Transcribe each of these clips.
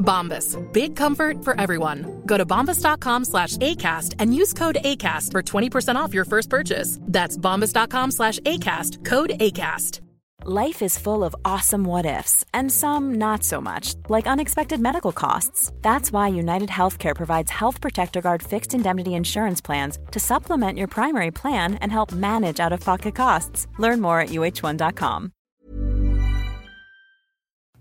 Bombas. Big comfort for everyone. Go to bombas.com slash ACAST and use code ACAST for 20% off your first purchase. That's bombas.com slash ACAST. Code ACAST. Life is full of awesome what ifs and some not so much, like unexpected medical costs. That's why United Healthcare provides Health Protector Guard fixed indemnity insurance plans to supplement your primary plan and help manage out of pocket costs. Learn more at uh1.com.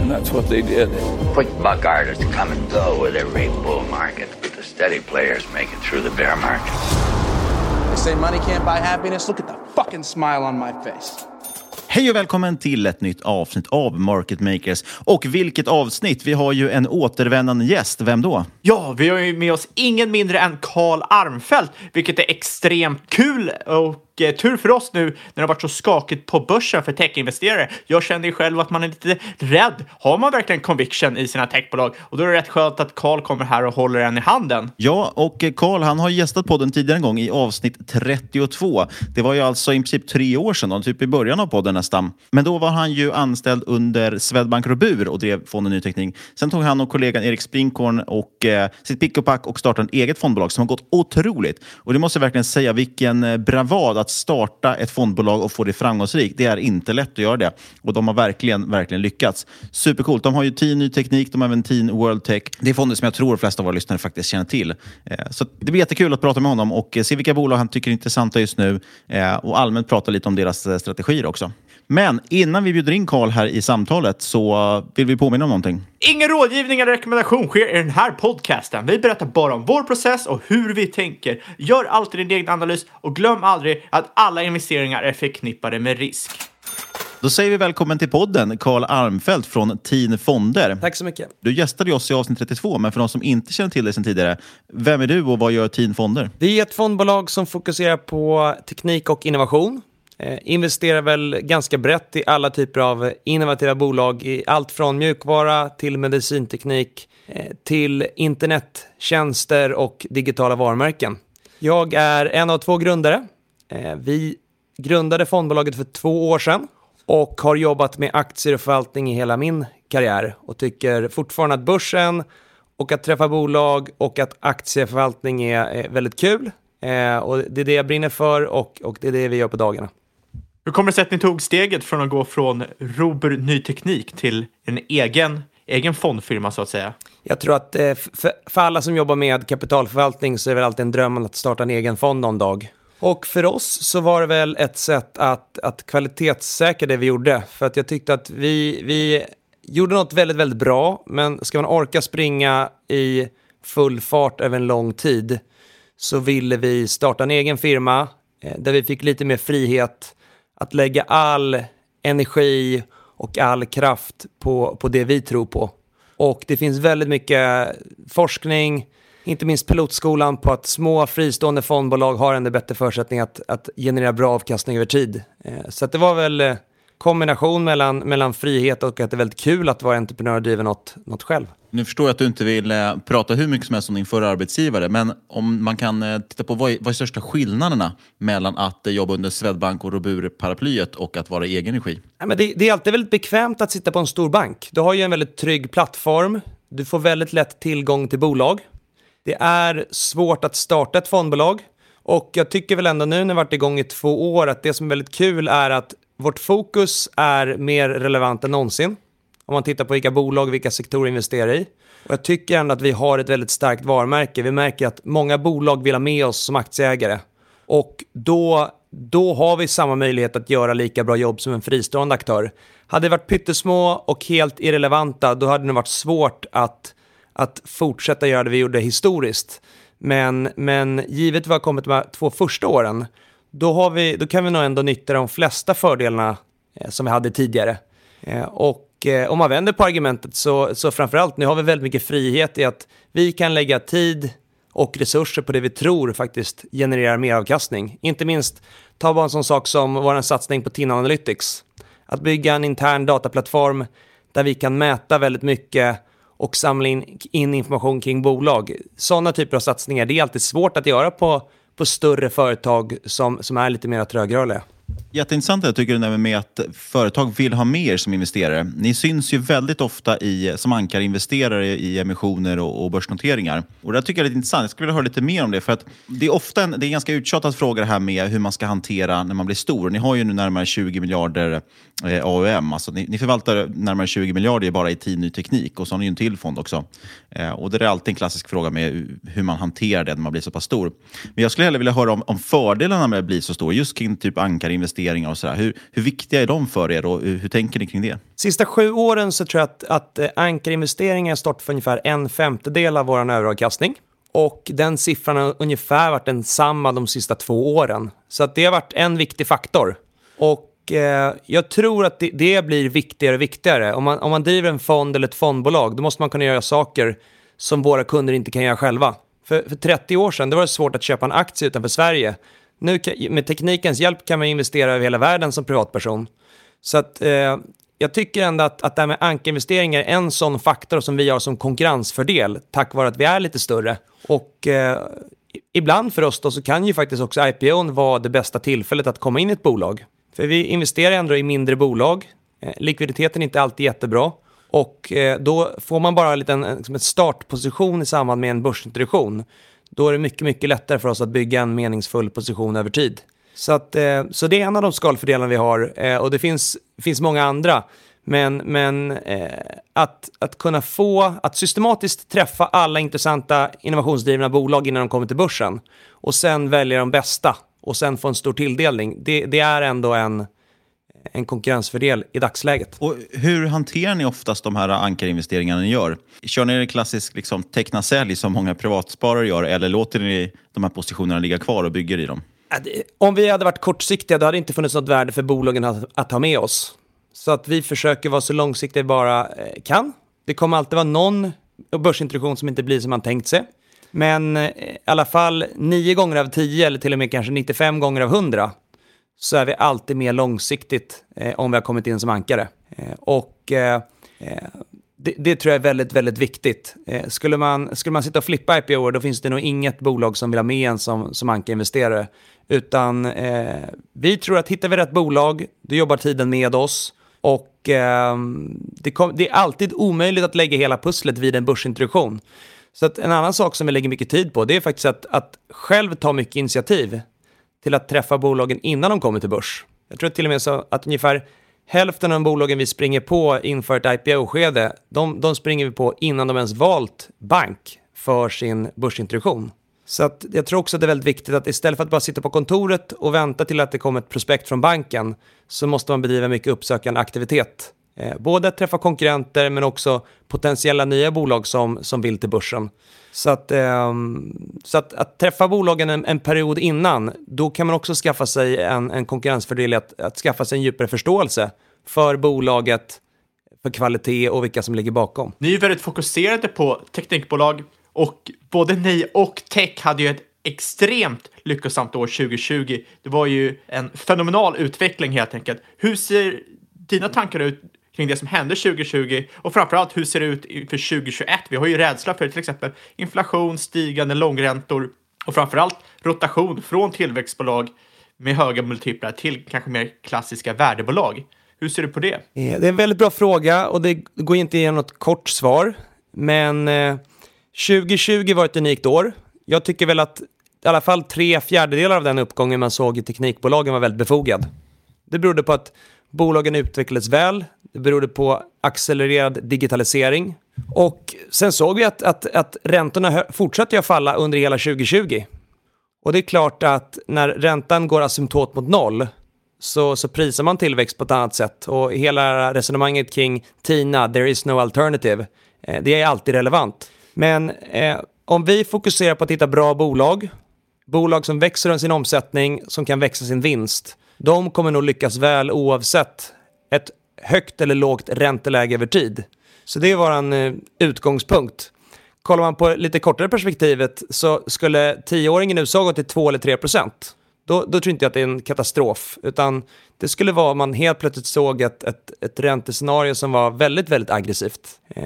And that's what they did. Quick buck artists come and go with every bull market, but the steady players make it through the bear market. They say money can't buy happiness. Look at the fucking smile on my face. Hej och välkommen till ett nytt avsnitt av Market Makers. Och vilket avsnitt! Vi har ju en återvändande gäst. Vem då? Ja, vi har ju med oss ingen mindre än Karl Armfelt, vilket är extremt kul och eh, tur för oss nu när det har varit så skakigt på börsen för techinvesterare. Jag känner ju själv att man är lite rädd. Har man verkligen conviction i sina techbolag? Och då är det rätt skönt att Karl kommer här och håller en i handen. Ja, och eh, Karl han har gästat podden tidigare en gång i avsnitt 32. Det var ju alltså i princip tre år sedan, då, typ i början av podden nästan. Men då var han ju anställd under Swedbank Robur och drev fonden Ny Teknik. Sen tog han och kollegan Erik Sprinkorn och eh, sitt pick och pack och startade ett eget fondbolag som har gått otroligt. Och det måste jag verkligen säga, vilken eh, bravad att starta ett fondbolag och få det framgångsrikt. Det är inte lätt att göra det. Och de har verkligen, verkligen lyckats. Supercoolt. De har ju Teen Ny Teknik, de har även Teen World Tech. Det är fonder som jag tror de flesta av våra lyssnare faktiskt känner till. Eh, så det blir jättekul att prata med honom och eh, se vilka bolag han tycker är intressanta just nu eh, och allmänt prata lite om deras strategier också. Men innan vi bjuder in Karl här i samtalet så vill vi påminna om någonting. Ingen rådgivning eller rekommendation sker i den här podcasten. Vi berättar bara om vår process och hur vi tänker. Gör alltid din egen analys och glöm aldrig att alla investeringar är förknippade med risk. Då säger vi välkommen till podden, Karl Armfelt från Teen Fonder. Tack så mycket. Du gästade oss i avsnitt 32, men för de som inte känner till dig sedan tidigare, vem är du och vad gör Teen Fonder? Vi är ett fondbolag som fokuserar på teknik och innovation. Eh, investerar väl ganska brett i alla typer av innovativa bolag, i allt från mjukvara till medicinteknik, eh, till internettjänster och digitala varumärken. Jag är en av två grundare. Eh, vi grundade fondbolaget för två år sedan och har jobbat med aktier och förvaltning i hela min karriär och tycker fortfarande att börsen och att träffa bolag och att aktieförvaltning är, väldigt kul. Och det är det jag brinner för och, och det är det vi gör på dagarna. Hur kommer det sig att ni tog steget från att gå från Robur Ny Teknik till en egen, egen fondfirma så att säga? Jag tror att eh, för, för alla som jobbar med kapitalförvaltning så är det väl alltid en dröm att starta en egen fond någon dag. Och för oss så var det väl ett sätt att, att kvalitetssäkra det vi gjorde. För att jag tyckte att vi, vi gjorde något väldigt, väldigt bra. Men ska man orka springa i full fart över en lång tid så ville vi starta en egen firma eh, där vi fick lite mer frihet att lägga all energi och all kraft på, på det vi tror på. Och det finns väldigt mycket forskning, inte minst pilotskolan, på att små fristående fondbolag har en bättre förutsättning att, att generera bra avkastning över tid. Eh, så det var väl eh, kombination mellan, mellan frihet och att det är väldigt kul att vara entreprenör och driva något, något själv. Nu förstår jag att du inte vill eh, prata hur mycket som helst om din förra arbetsgivare, men om man kan eh, titta på vad är, vad är största skillnaderna mellan att eh, jobba under Swedbank och Robur-paraplyet och att vara i egen regi? Ja, men det, det är alltid väldigt bekvämt att sitta på en stor bank. Du har ju en väldigt trygg plattform. Du får väldigt lätt tillgång till bolag. Det är svårt att starta ett fondbolag. Och jag tycker väl ändå nu när vi varit igång i två år att det som är väldigt kul är att vårt fokus är mer relevant än någonsin. Om man tittar på vilka bolag, vilka sektorer vi investerar i. Och jag tycker ändå att vi har ett väldigt starkt varumärke. Vi märker att många bolag vill ha med oss som aktieägare. Och då, då har vi samma möjlighet att göra lika bra jobb som en fristående aktör. Hade vi varit pyttesmå och helt irrelevanta, då hade det varit svårt att, att fortsätta göra det vi gjorde historiskt. Men, men givet vad vi har kommit med två första åren, då, har vi, då kan vi nog ändå nyttja de flesta fördelarna eh, som vi hade tidigare. Eh, och eh, om man vänder på argumentet så, så framförallt, nu har vi väldigt mycket frihet i att vi kan lägga tid och resurser på det vi tror faktiskt genererar mer avkastning. Inte minst, ta bara en sån sak som vår satsning på TIN Analytics. Att bygga en intern dataplattform där vi kan mäta väldigt mycket och samla in, in information kring bolag. Sådana typer av satsningar, det är alltid svårt att göra på på större företag som, som är lite mer trögrörliga. Jätteintressant jag tycker det med att företag vill ha med er som investerare. Ni syns ju väldigt ofta i, som ankarinvesterare i emissioner och, och börsnoteringar. Och det tycker jag är lite intressant. Jag skulle vilja höra lite mer om det. För att det är ofta en, det är en ganska uttjatad fråga det här med hur man ska hantera när man blir stor. Ni har ju nu närmare 20 miljarder eh, AUM. Alltså ni, ni, förvaltar närmare 20 miljarder bara i tid ny teknik och så har ni ju en till fond också. Eh, och det är alltid en klassisk fråga med hur man hanterar det när man blir så pass stor. Men jag skulle hellre vilja höra om, om fördelarna med att bli så stor, just kring typ ankarinvesteringar investeringar och sådär. Hur, hur viktiga är de för er och hur, hur, tänker ni kring det? Sista sju åren så tror jag att, att eh, ankarinvesteringar har stått för ungefär en femtedel av vår överavkastning. Och den siffran har ungefär varit densamma de sista två åren. Så att det har varit en viktig faktor. Och eh, jag tror att det, det, blir viktigare och viktigare. Om man, om man driver en fond eller ett fondbolag, då måste man kunna göra saker som våra kunder inte kan göra själva. För, för 30 år sedan det var det svårt att köpa en aktie utanför Sverige. Nu med teknikens hjälp kan man investera över hela världen som privatperson. Så att, eh, jag tycker ändå att, att det här med ankarinvesteringar är en sån faktor som vi har som konkurrensfördel tack vare att vi är lite större. Och eh, ibland för oss då så kan ju faktiskt också IPOn vara det bästa tillfället att komma in i ett bolag. För vi investerar ändå i mindre bolag. Eh, likviditeten är inte alltid jättebra. Och eh, då får man bara en liten eh, liksom ett startposition i samband med en börsintroduktion. Då är det mycket, mycket lättare för oss att bygga en meningsfull position över tid. Så, att, eh, så det är en av de skalfördelarna vi har eh, och det finns, finns många andra. Men, men eh, att, att kunna få, att systematiskt träffa alla intressanta innovationsdrivna bolag innan de kommer till börsen och sen välja de bästa och sen få en stor tilldelning, det, det är ändå en, en konkurrensfördel i dagsläget. Och hur hanterar ni oftast de här ankarinvesteringarna ni gör? Kör ni en klassisk liksom, teckna sälj som många privatsparare gör eller låter ni de här positionerna ligga kvar och bygger i dem? Om vi hade varit kortsiktiga då hade det inte funnits något värde för bolagen att, att ha med oss. Så att vi försöker vara så långsiktiga vi bara eh, kan. Det kommer alltid vara någon börsintroduktion som inte blir som man tänkt sig. Men eh, i alla fall nio gånger av tio eller till och med kanske 95 gånger av 100 så är vi alltid mer långsiktigt eh, om vi har kommit in som ankare. Eh, och eh, eh det, det, tror jag är väldigt, väldigt viktigt. Eh, skulle, man, skulle man sitta och flippa IPO då finns det nog inget bolag som vill ha med en som, som ankarinvesterare. Utan eh, vi tror att hittar vi rätt bolag, då jobbar tiden med oss. Och ehm, det, kom, det är alltid omöjligt att lägga hela pusslet vid en börsintroduktion. Så att en annan sak som vi lägger mycket tid på, det är faktiskt att, att själv ta mycket initiativ till att träffa bolagen innan de kommer till börs. Jag tror till och med så att ungefär hälften av de bolagen vi springer på inför ett IPO-skede, de, de springer vi på innan de ens valt bank för sin börsintroduktion. Så att jag tror också att det är väldigt viktigt att istället för att bara sitta på kontoret och vänta till att det kommer ett prospekt från banken så måste man bedriva mycket uppsökande aktivitet. Eh, både att träffa konkurrenter men också potentiella nya bolag som, som vill till börsen. Så att, eh, så att, att träffa bolagen en, en, period innan, då kan man också skaffa sig en, en konkurrensfördel att, att skaffa sig en djupare förståelse för bolaget, för kvalitet och vilka som ligger bakom. Ni är väldigt fokuserade på teknikbolag och både ni och tech hade ju ett extremt lyckosamt år 2020. Det var ju en fenomenal utveckling helt enkelt. Hur ser dina tankar ut kring det som hände 2020 och framförallt hur ser det ut för 2021? Vi har ju rädsla för till exempel inflation, stigande långräntor och framförallt rotation från tillväxtbolag med höga multiplar till kanske mer klassiska värdebolag. Hur ser du på det? Eh, det är en väldigt bra fråga och det går inte igenom något kort svar. Men eh, 2020 var ett unikt år. Jag tycker väl att i alla fall tre fjärdedelar av den uppgången man såg i teknikbolagen var väldigt befogad. Det berodde på att bolagen utvecklades väl, det berodde på accelererad digitalisering och sen såg vi att, att, att räntorna fortsatte att falla under hela 2020. Och det är klart att när räntan går asymptot mot noll så, så prisar man tillväxt på ett annat sätt och hela resonemanget kring TINA, there is no alternative, eh, det är alltid relevant. Men eh, om vi fokuserar på att hitta bra bolag Bolag som växer under sin omsättning, som kan växa sin vinst, de kommer nog lyckas väl oavsett ett högt eller lågt ränteläge över tid. Så det är vår eh, utgångspunkt. Kollar man på lite kortare perspektivet så skulle tioåringen i USA gå till 2 eller 3 procent. Då, då tror inte jag att det är en katastrof, utan det skulle vara om man helt plötsligt såg ett, ett, ett räntescenario som var väldigt, väldigt aggressivt. Eh,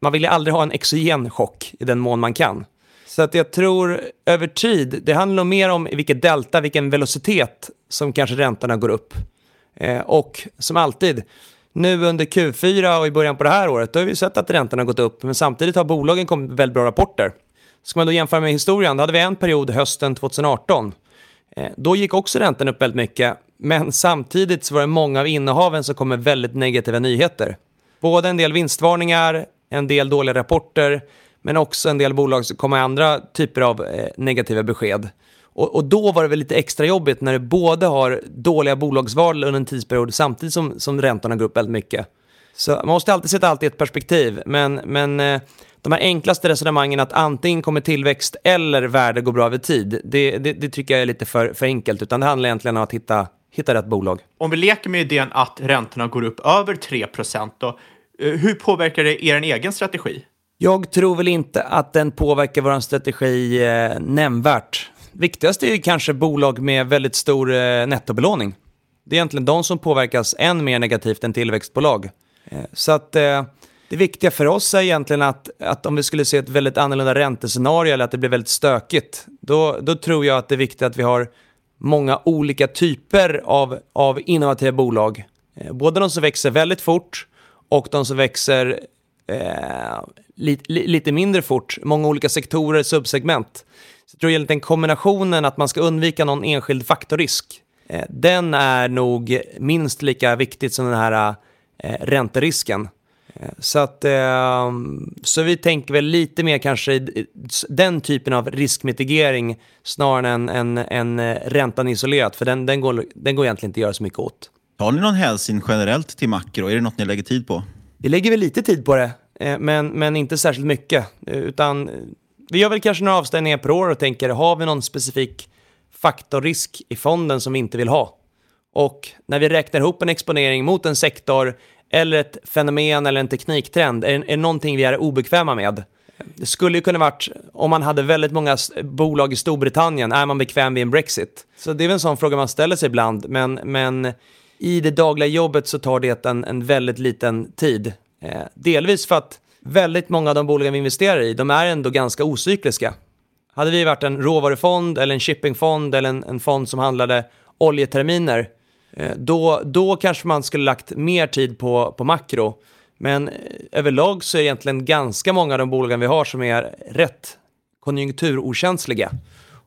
man vill ju aldrig ha en exogen chock i den mån man kan. Så att jag tror över tid, det handlar nog mer om vilket delta, vilken velocitet som kanske räntorna går upp. Eh, och som alltid, nu under Q4 och i början på det här året, då har vi sett att räntorna har gått upp, men samtidigt har bolagen kommit med väldigt bra rapporter. Ska man då jämföra med historien, då hade vi en period hösten 2018. Eh, då gick också räntan upp väldigt mycket, men samtidigt så var det många av innehaven som kom med väldigt negativa nyheter. Både en del vinstvarningar, en del dåliga rapporter, men också en del bolag som kom med andra typer av eh, negativa besked. Och, och, då var det väl lite extra jobbigt när du både har dåliga bolagsval under en tidsperiod samtidigt som, som räntorna går upp väldigt mycket. Så man måste alltid sätta allt i ett perspektiv, men, men eh, de här enklaste resonemangen att antingen kommer tillväxt eller värde gå bra över tid, det, det, det tycker jag är lite för, för enkelt, utan det handlar egentligen om att hitta, hitta rätt bolag. Om vi leker med idén att räntorna går upp över 3 då, eh, hur påverkar det er egen strategi? Jag tror väl inte att den påverkar vår strategi eh, nämnvärt. Viktigast är ju kanske bolag med väldigt stor eh, nettobelåning. Det är egentligen de som påverkas än mer negativt än tillväxtbolag. Eh, så att eh, det viktiga för oss är egentligen att, att om vi skulle se ett väldigt annorlunda räntescenario eller att det blir väldigt stökigt, då, då tror jag att det är viktigt att vi har många olika typer av, av innovativa bolag. Eh, både de som växer väldigt fort och de som växer eh, lite, lite mindre fort, många olika sektorer, subsegment. Så jag tror egentligen kombinationen att man ska undvika någon enskild faktorrisk, eh, den är nog minst lika viktigt som den här eh, ränterisken. Eh, så, att, eh, så vi tänker väl lite mer kanske i den typen av riskmitigering snarare än, än, än räntan isolerat, för den, den, går, den går egentligen inte att göra så mycket åt. Har ni någon hänsyn generellt till makro? Är det något ni lägger tid på? Vi lägger väl lite tid på det. Men, men inte särskilt mycket. Utan vi gör väl kanske några avstängningar per år och tänker, har vi någon specifik faktorrisk i fonden som vi inte vill ha? Och när vi räknar ihop en exponering mot en sektor eller ett fenomen eller en tekniktrend, är, det någonting vi är obekväma med? Det skulle ju kunna varit om man hade väldigt många bolag i Storbritannien, är man bekväm vid en Brexit? Så det är väl en sån fråga man ställer sig ibland, men, men i det dagliga jobbet så tar det en, en väldigt liten tid. Eh, delvis för att väldigt många av de bolagen vi investerar i, de är ändå ganska ocykliska. Hade vi varit en råvarufond eller en shippingfond eller en, en fond som handlade oljeterminer, eh, då, då kanske man skulle lagt mer tid på, på makro. Men eh, överlag så är det egentligen ganska många av de bolagen vi har som är rätt konjunkturokänsliga.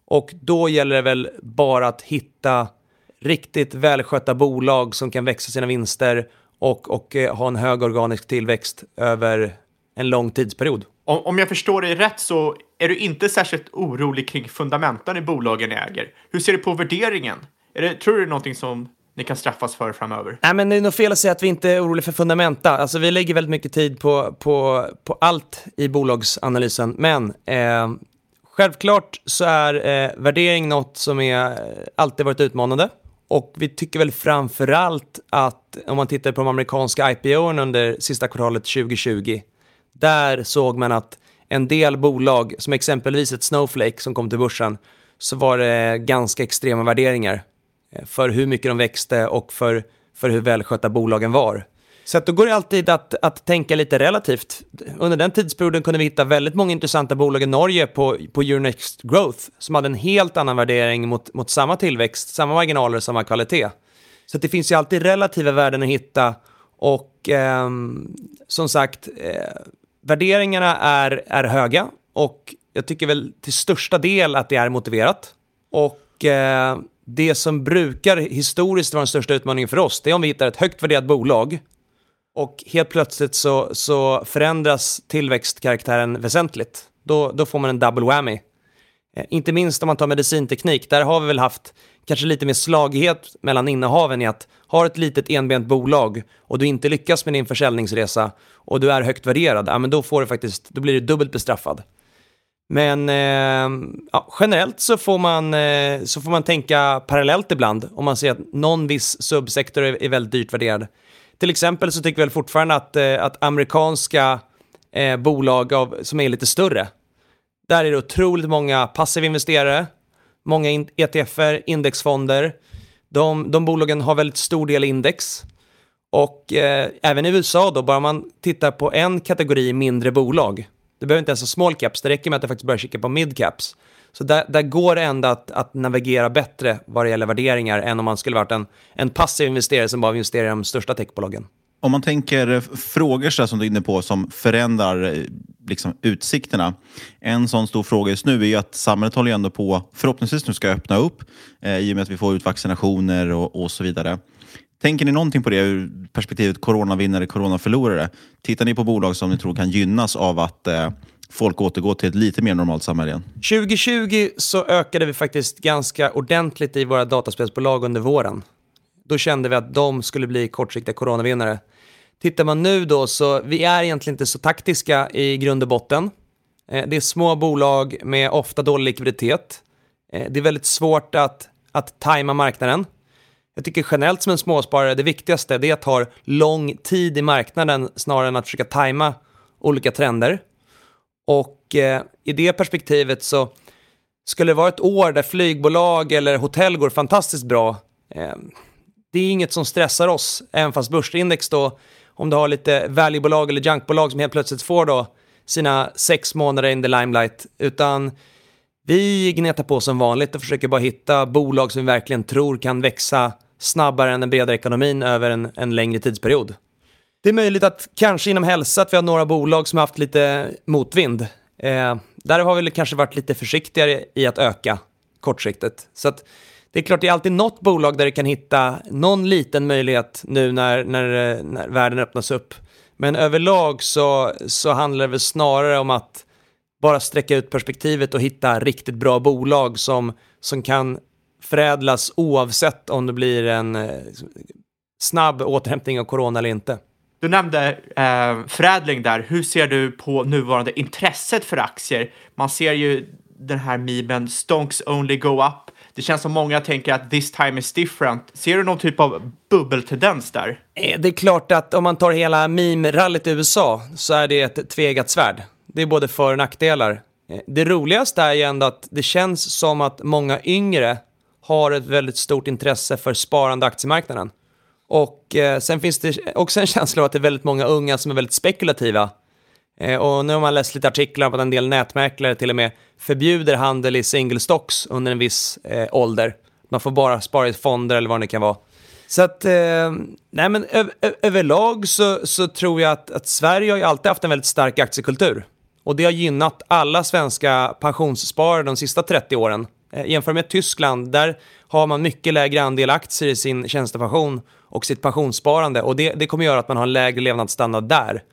Och då gäller det väl bara att hitta riktigt välskötta bolag som kan växa sina vinster och, och eh, ha en hög organisk tillväxt över en lång tidsperiod. Om, om jag förstår dig rätt så är du inte särskilt orolig kring fundamenten i bolagen ni äger. Hur ser du på värderingen? Är det, tror du det är någonting som ni kan straffas för framöver? Nej, men det är nog fel att säga att vi inte är oroliga för fundamenta. Alltså, vi lägger väldigt mycket tid på, på, på allt i bolagsanalysen, men eh, självklart så är eh, värdering något som är, alltid varit utmanande. Och vi tycker väl framförallt att om man tittar på de amerikanska IPO'n under sista kvartalet 2020, där såg man att en del bolag, som exempelvis ett Snowflake som kom till börsen, så var det ganska extrema värderingar eh, för hur mycket de växte och för, för hur välskötta bolagen var. Så att då går det alltid att, att tänka lite relativt. Under den tidsperioden kunde vi hitta väldigt många intressanta bolag i Norge på, på Euronext Growth som hade en helt annan värdering mot, mot samma tillväxt, samma marginaler, samma kvalitet. Så det finns ju alltid relativa värden att hitta och eh, som sagt, eh, värderingarna är, är höga och jag tycker väl till största del att det är motiverat. Och eh, det som brukar historiskt vara den största utmaningen för oss, det är om vi hittar ett högt värderat bolag och helt plötsligt så, så förändras tillväxtkaraktären väsentligt. Då, då får man en double whammy. Eh, inte minst om man tar medicinteknik, där har vi väl haft kanske lite mer slagighet mellan innehaven i att har ett litet enbent bolag och du inte lyckas med din försäljningsresa och du är högt värderad, ja, men då, får du faktiskt, då blir du dubbelt bestraffad. Men eh, ja, generellt så får, man, eh, så får man tänka parallellt ibland om man ser att någon viss subsektor är, är väldigt dyrt värderad. Till exempel så tycker vi väl fortfarande att, eh, att amerikanska eh, bolag av, som är lite större, där är det otroligt många passiva investerare, många in ETFer, indexfonder. De, de bolagen har väldigt stor del index. Och eh, även i USA då, bara man tittar på en kategori mindre bolag, det behöver inte ens vara small caps, det räcker med att du faktiskt börjar kika på mid caps. Så där, där går det ändå att, att, navigera bättre vad det gäller värderingar än om man skulle varit en, en passiv investerare som bara investerar i de största techbolagen. Om man tänker eh, frågor så som du är inne på som förändrar eh, liksom, utsikterna. En sån stor fråga just nu är att samhället håller ändå på, förhoppningsvis nu ska öppna upp eh, i och med att vi får ut vaccinationer och, och så vidare. Tänker ni någonting på det ur perspektivet coronavinnare, coronaförlorare? Tittar ni på bolag som ni tror kan gynnas av att eh, folk återgår till ett lite mer normalt samhälle igen? 2020 så ökade vi faktiskt ganska ordentligt i våra dataspelsbolag under våren. Då kände vi att de skulle bli kortsiktiga coronavinnare. Tittar man nu då så vi är egentligen inte så taktiska i grund och botten. Eh, det är små bolag med ofta dålig likviditet. Eh, det är väldigt svårt att, att tajma marknaden. Jag tycker generellt som en småsparare, det viktigaste är att ha lång tid i marknaden snarare än att försöka tajma olika trender. Och eh, i det perspektivet så skulle det vara ett år där flygbolag eller hotell går fantastiskt bra, eh, det är inget som stressar oss, även fast börsindex då, om du har lite valuebolag eller junkbolag som helt plötsligt får då sina sex månader in the limelight, utan vi gnetar på som vanligt och försöker bara hitta bolag som vi verkligen tror kan växa snabbare än den breda ekonomin över en, en längre tidsperiod. Det är möjligt att kanske inom hälsa att vi har några bolag som har haft lite motvind. Eh, där har vi kanske varit lite försiktigare i att öka kortsiktigt. Så att det är klart, det är alltid något bolag där du kan hitta någon liten möjlighet nu när, när, när världen öppnas upp. Men överlag så, så handlar det väl snarare om att bara sträcka ut perspektivet och hitta riktigt bra bolag som, som kan förädlas oavsett om det blir en eh, snabb återhämtning av corona eller inte. Du nämnde eh, förädling där. Hur ser du på nuvarande intresset för aktier? Man ser ju den här memen “Stonks only go up”. Det känns som många tänker att this time is different. Ser du någon typ av bubbeltendens där? Eh, det är klart att om man tar hela meme-rallyt i USA så är det ett tvegat svärd. Det är både för och nackdelar. Eh, det roligaste är ju ändå att det känns som att många yngre har ett väldigt stort intresse för sparande aktiemarknaden. Och eh, sen finns det också en känsla av att det är väldigt många unga som är väldigt spekulativa. Eh, och nu har man läst lite artiklar om att en del nätmäklare till och med förbjuder handel i single stocks under en viss eh, ålder. Man får bara spara i fonder eller vad det kan vara. Så att, eh, nej men överlag så, så tror jag att, att Sverige har ju alltid haft en väldigt stark aktiekultur. Och det har gynnat alla svenska pensionssparare de sista 30 åren. Eh, jämför med Tyskland, där har man mycket lägre andel aktier i sin tjänstepension och sitt pensionssparande och det, det kommer göra att man har en lägre levnadsstandard där.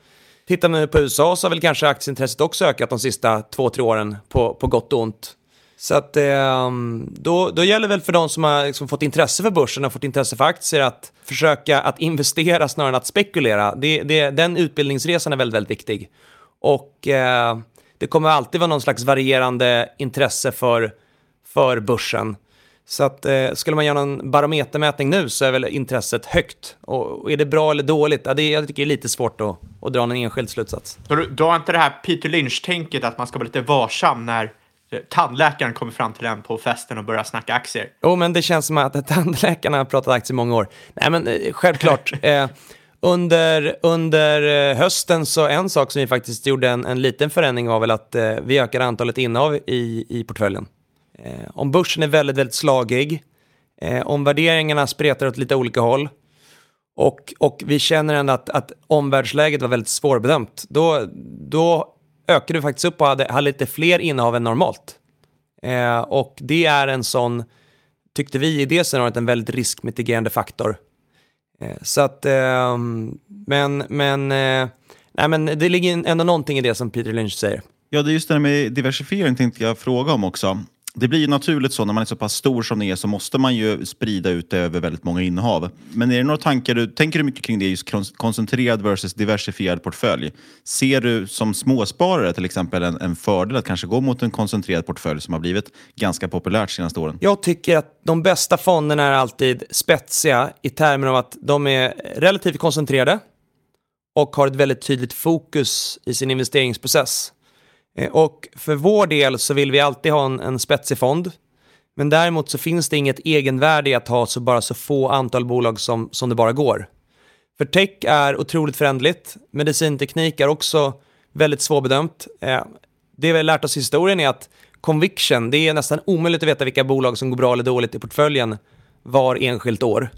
Tittar man på USA så har väl kanske aktieintresset också ökat de sista två, tre åren på, på gott och ont. Så att eh, då, då gäller det väl för de som har liksom fått intresse för börsen och fått intresse för aktier att försöka att investera snarare än att spekulera. Det, det, den utbildningsresan är väldigt, väldigt viktig. Och eh, det kommer alltid vara någon slags varierande intresse för, för börsen. Så att eh, skulle man göra en barometermätning nu så är väl intresset högt. Och, och är det bra eller dåligt? Ja, det, jag tycker det är lite svårt att, att dra en enskild slutsats. Du, du har inte det här Peter Lynch-tänket att man ska vara lite varsam när eh, tandläkaren kommer fram till en på festen och börjar snacka aktier? Jo, men det känns som att tandläkarna har pratat aktier i många år. Nej, men eh, självklart. eh, under, under eh, hösten så en sak som vi faktiskt gjorde en, en liten förändring var väl att eh, vi ökade antalet innehav i, i portföljen. Eh, om börsen är väldigt, väldigt slagig, eh, om värderingarna spretar åt lite olika håll och, och vi känner ändå att, att omvärldsläget var väldigt svårbedömt, då, då ökade vi faktiskt upp och hade, hade lite fler innehav än normalt. Eh, och det är en sån, tyckte vi i det scenariot, en väldigt riskmitigerande faktor. Eh, så att, eh, men, men, eh, nej, men det ligger ändå någonting i det som Peter Lynch säger. Ja, det är just det här med diversifiering tänkte jag fråga om också. Det blir ju naturligt så när man är så pass stor som ni är så måste man ju sprida ut det över väldigt många innehav. Men är det några tankar du, tänker du mycket kring det just koncentrerad versus diversifierad portfölj? Ser du som småsparare till exempel en, en fördel att kanske gå mot en koncentrerad portfölj som har blivit ganska populärt de senaste åren? Jag tycker att de bästa fonderna är alltid spetsiga i termer av att de är relativt koncentrerade och har ett väldigt tydligt fokus i sin investeringsprocess. Eh, och för vår del så vill vi alltid ha en, en spetsig fond. Men däremot så finns det inget egenvärde i att ha så bara så få antal bolag som, som det bara går. För tech är otroligt förändligt. Medicinteknik är också väldigt svårbedömt. Eh, det vi har lärt oss i historien är att conviction, det är nästan omöjligt att veta vilka bolag som går bra eller dåligt i portföljen var enskilt år.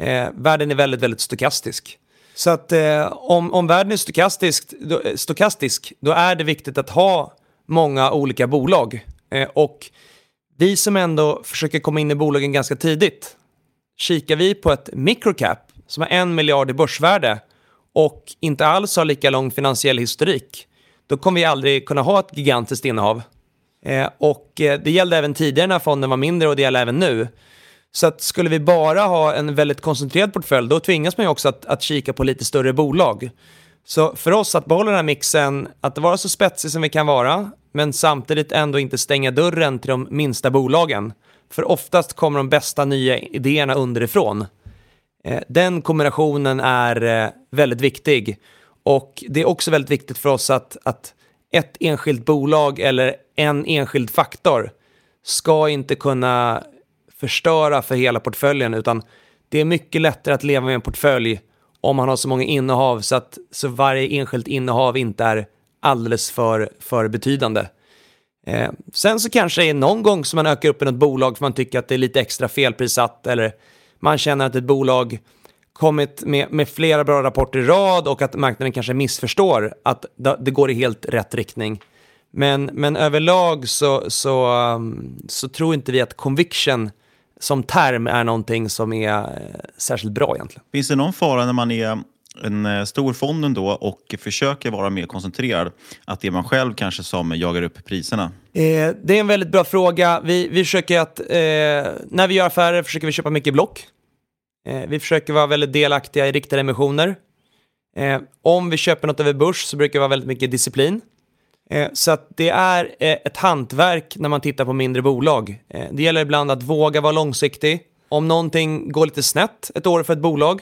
Eh, världen är väldigt, väldigt stokastisk. Så att eh, om, om världen är stokastisk då, eh, stokastisk, då är det viktigt att ha många olika bolag. Eh, och vi som ändå försöker komma in i bolagen ganska tidigt, kikar vi på ett microcap som har en miljard i börsvärde och inte alls har lika lång finansiell historik, då kommer vi aldrig kunna ha ett gigantiskt innehav. Eh, och eh, det gällde även tidigare när fonden var mindre och det gäller även nu. Så att skulle vi bara ha en väldigt koncentrerad portfölj, då tvingas man ju också att, att kika på lite större bolag. Så för oss att behålla den här mixen, att vara så spetsig som vi kan vara, men samtidigt ändå inte stänga dörren till de minsta bolagen. För oftast kommer de bästa nya idéerna underifrån. Eh, den kombinationen är eh, väldigt viktig. Och det är också väldigt viktigt för oss att, att ett enskilt bolag eller en enskild faktor ska inte kunna förstöra för hela portföljen, utan det är mycket lättare att leva med en portfölj om man har så många innehav så att så varje enskilt innehav inte är alldeles för, för betydande. Eh, sen så kanske det är någon gång som man ökar upp i något bolag för man tycker att det är lite extra felprissatt eller man känner att ett bolag kommit med, med flera bra rapporter i rad och att marknaden kanske missförstår att det går i helt rätt riktning. Men, men överlag så, så, ehm, så tror inte vi att conviction som term är någonting som är eh, särskilt bra egentligen. Finns det någon fara när man är en eh, stor fond ändå och försöker vara mer koncentrerad, att det är man själv kanske som jagar upp priserna? Eh, det är en väldigt bra fråga. Vi, vi försöker att, eh, när vi gör affärer försöker vi köpa mycket block. Eh, vi försöker vara väldigt delaktiga i riktade emissioner. Eh, om vi köper något över börs så brukar det vara väldigt mycket disciplin. Eh, så att det är eh, ett hantverk när man tittar på mindre bolag. Eh, det gäller ibland att våga vara långsiktig. Om någonting går lite snett ett år för ett bolag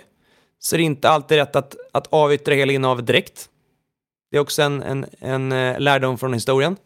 så är det inte alltid rätt att, att avyttra hela innehavet direkt. Det är också en, en, en lärdom från historien.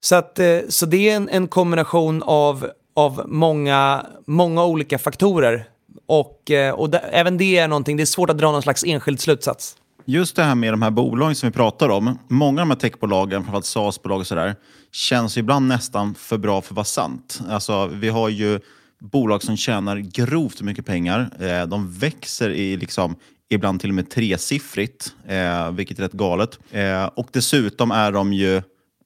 Så, att, så det är en, en kombination av, av många, många olika faktorer. Och, och det, även det är någonting, det är svårt att dra någon slags enskild slutsats. Just det här med de här bolagen som vi pratar om. Många av de här techbolagen, framförallt SaaS-bolag och sådär, känns ibland nästan för bra för att vara sant. Alltså, vi har ju bolag som tjänar grovt mycket pengar. Eh, de växer i liksom, ibland till och med tresiffrigt, eh, vilket är rätt galet. Eh, och dessutom är de ju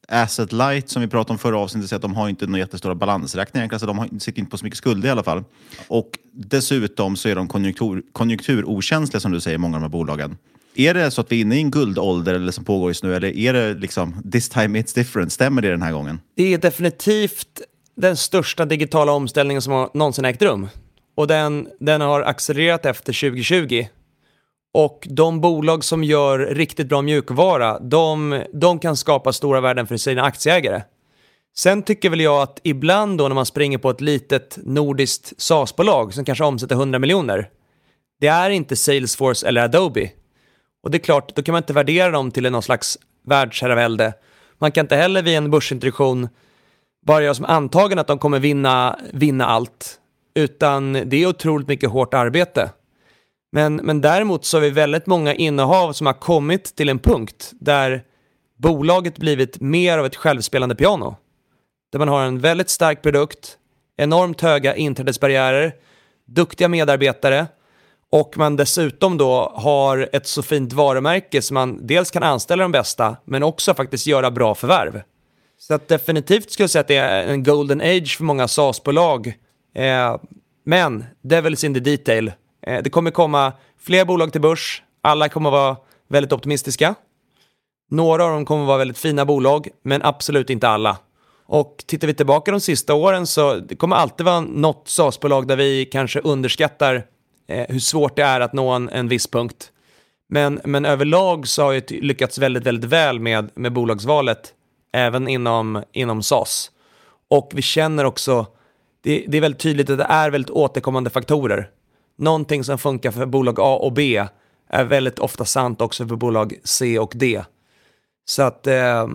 asset light som vi pratade om förra avsnittet, så att de har inte några jättestora balansräkningar. Alltså de har, sitter inte på så mycket skulder i alla fall. Och dessutom så är de konjunktur, konjunkturokänsliga som du säger, många av de här bolagen. Är det så att vi är inne i en guldålder eller som pågår just nu, eller är det liksom this time it's different? Stämmer det den här gången? Det är definitivt den största digitala omställningen som har någonsin ägt rum. Och den, den har accelererat efter 2020. Och de bolag som gör riktigt bra mjukvara, de, de kan skapa stora värden för sina aktieägare. Sen tycker väl jag att ibland då när man springer på ett litet nordiskt SaaS-bolag som kanske omsätter 100 miljoner, det är inte Salesforce eller Adobe. Och det är klart, då kan man inte värdera dem till någon slags världsherravälde. Man kan inte heller vid en börsintroduktion bara göra som antagen att de kommer vinna, vinna allt, utan det är otroligt mycket hårt arbete. Men, men däremot så har vi väldigt många innehav som har kommit till en punkt där bolaget blivit mer av ett självspelande piano. Där man har en väldigt stark produkt, enormt höga inträdesbarriärer, duktiga medarbetare och man dessutom då har ett så fint varumärke som man dels kan anställa de bästa men också faktiskt göra bra förvärv. Så att definitivt skulle jag säga att det är en golden age för många SaaS-bolag. Eh, men devil's in the detail. Eh, det kommer komma fler bolag till börs. Alla kommer vara väldigt optimistiska. Några av dem kommer vara väldigt fina bolag, men absolut inte alla. Och tittar vi tillbaka de sista åren så det kommer alltid vara något SaaS-bolag där vi kanske underskattar eh, hur svårt det är att nå en, en viss punkt. Men, men överlag så har jag lyckats väldigt, väldigt väl med, med bolagsvalet, även inom, inom SAS. Och vi känner också, det, det är väldigt tydligt att det är väldigt återkommande faktorer. Någonting som funkar för bolag A och B är väldigt ofta sant också för bolag C och D. Så att, eh,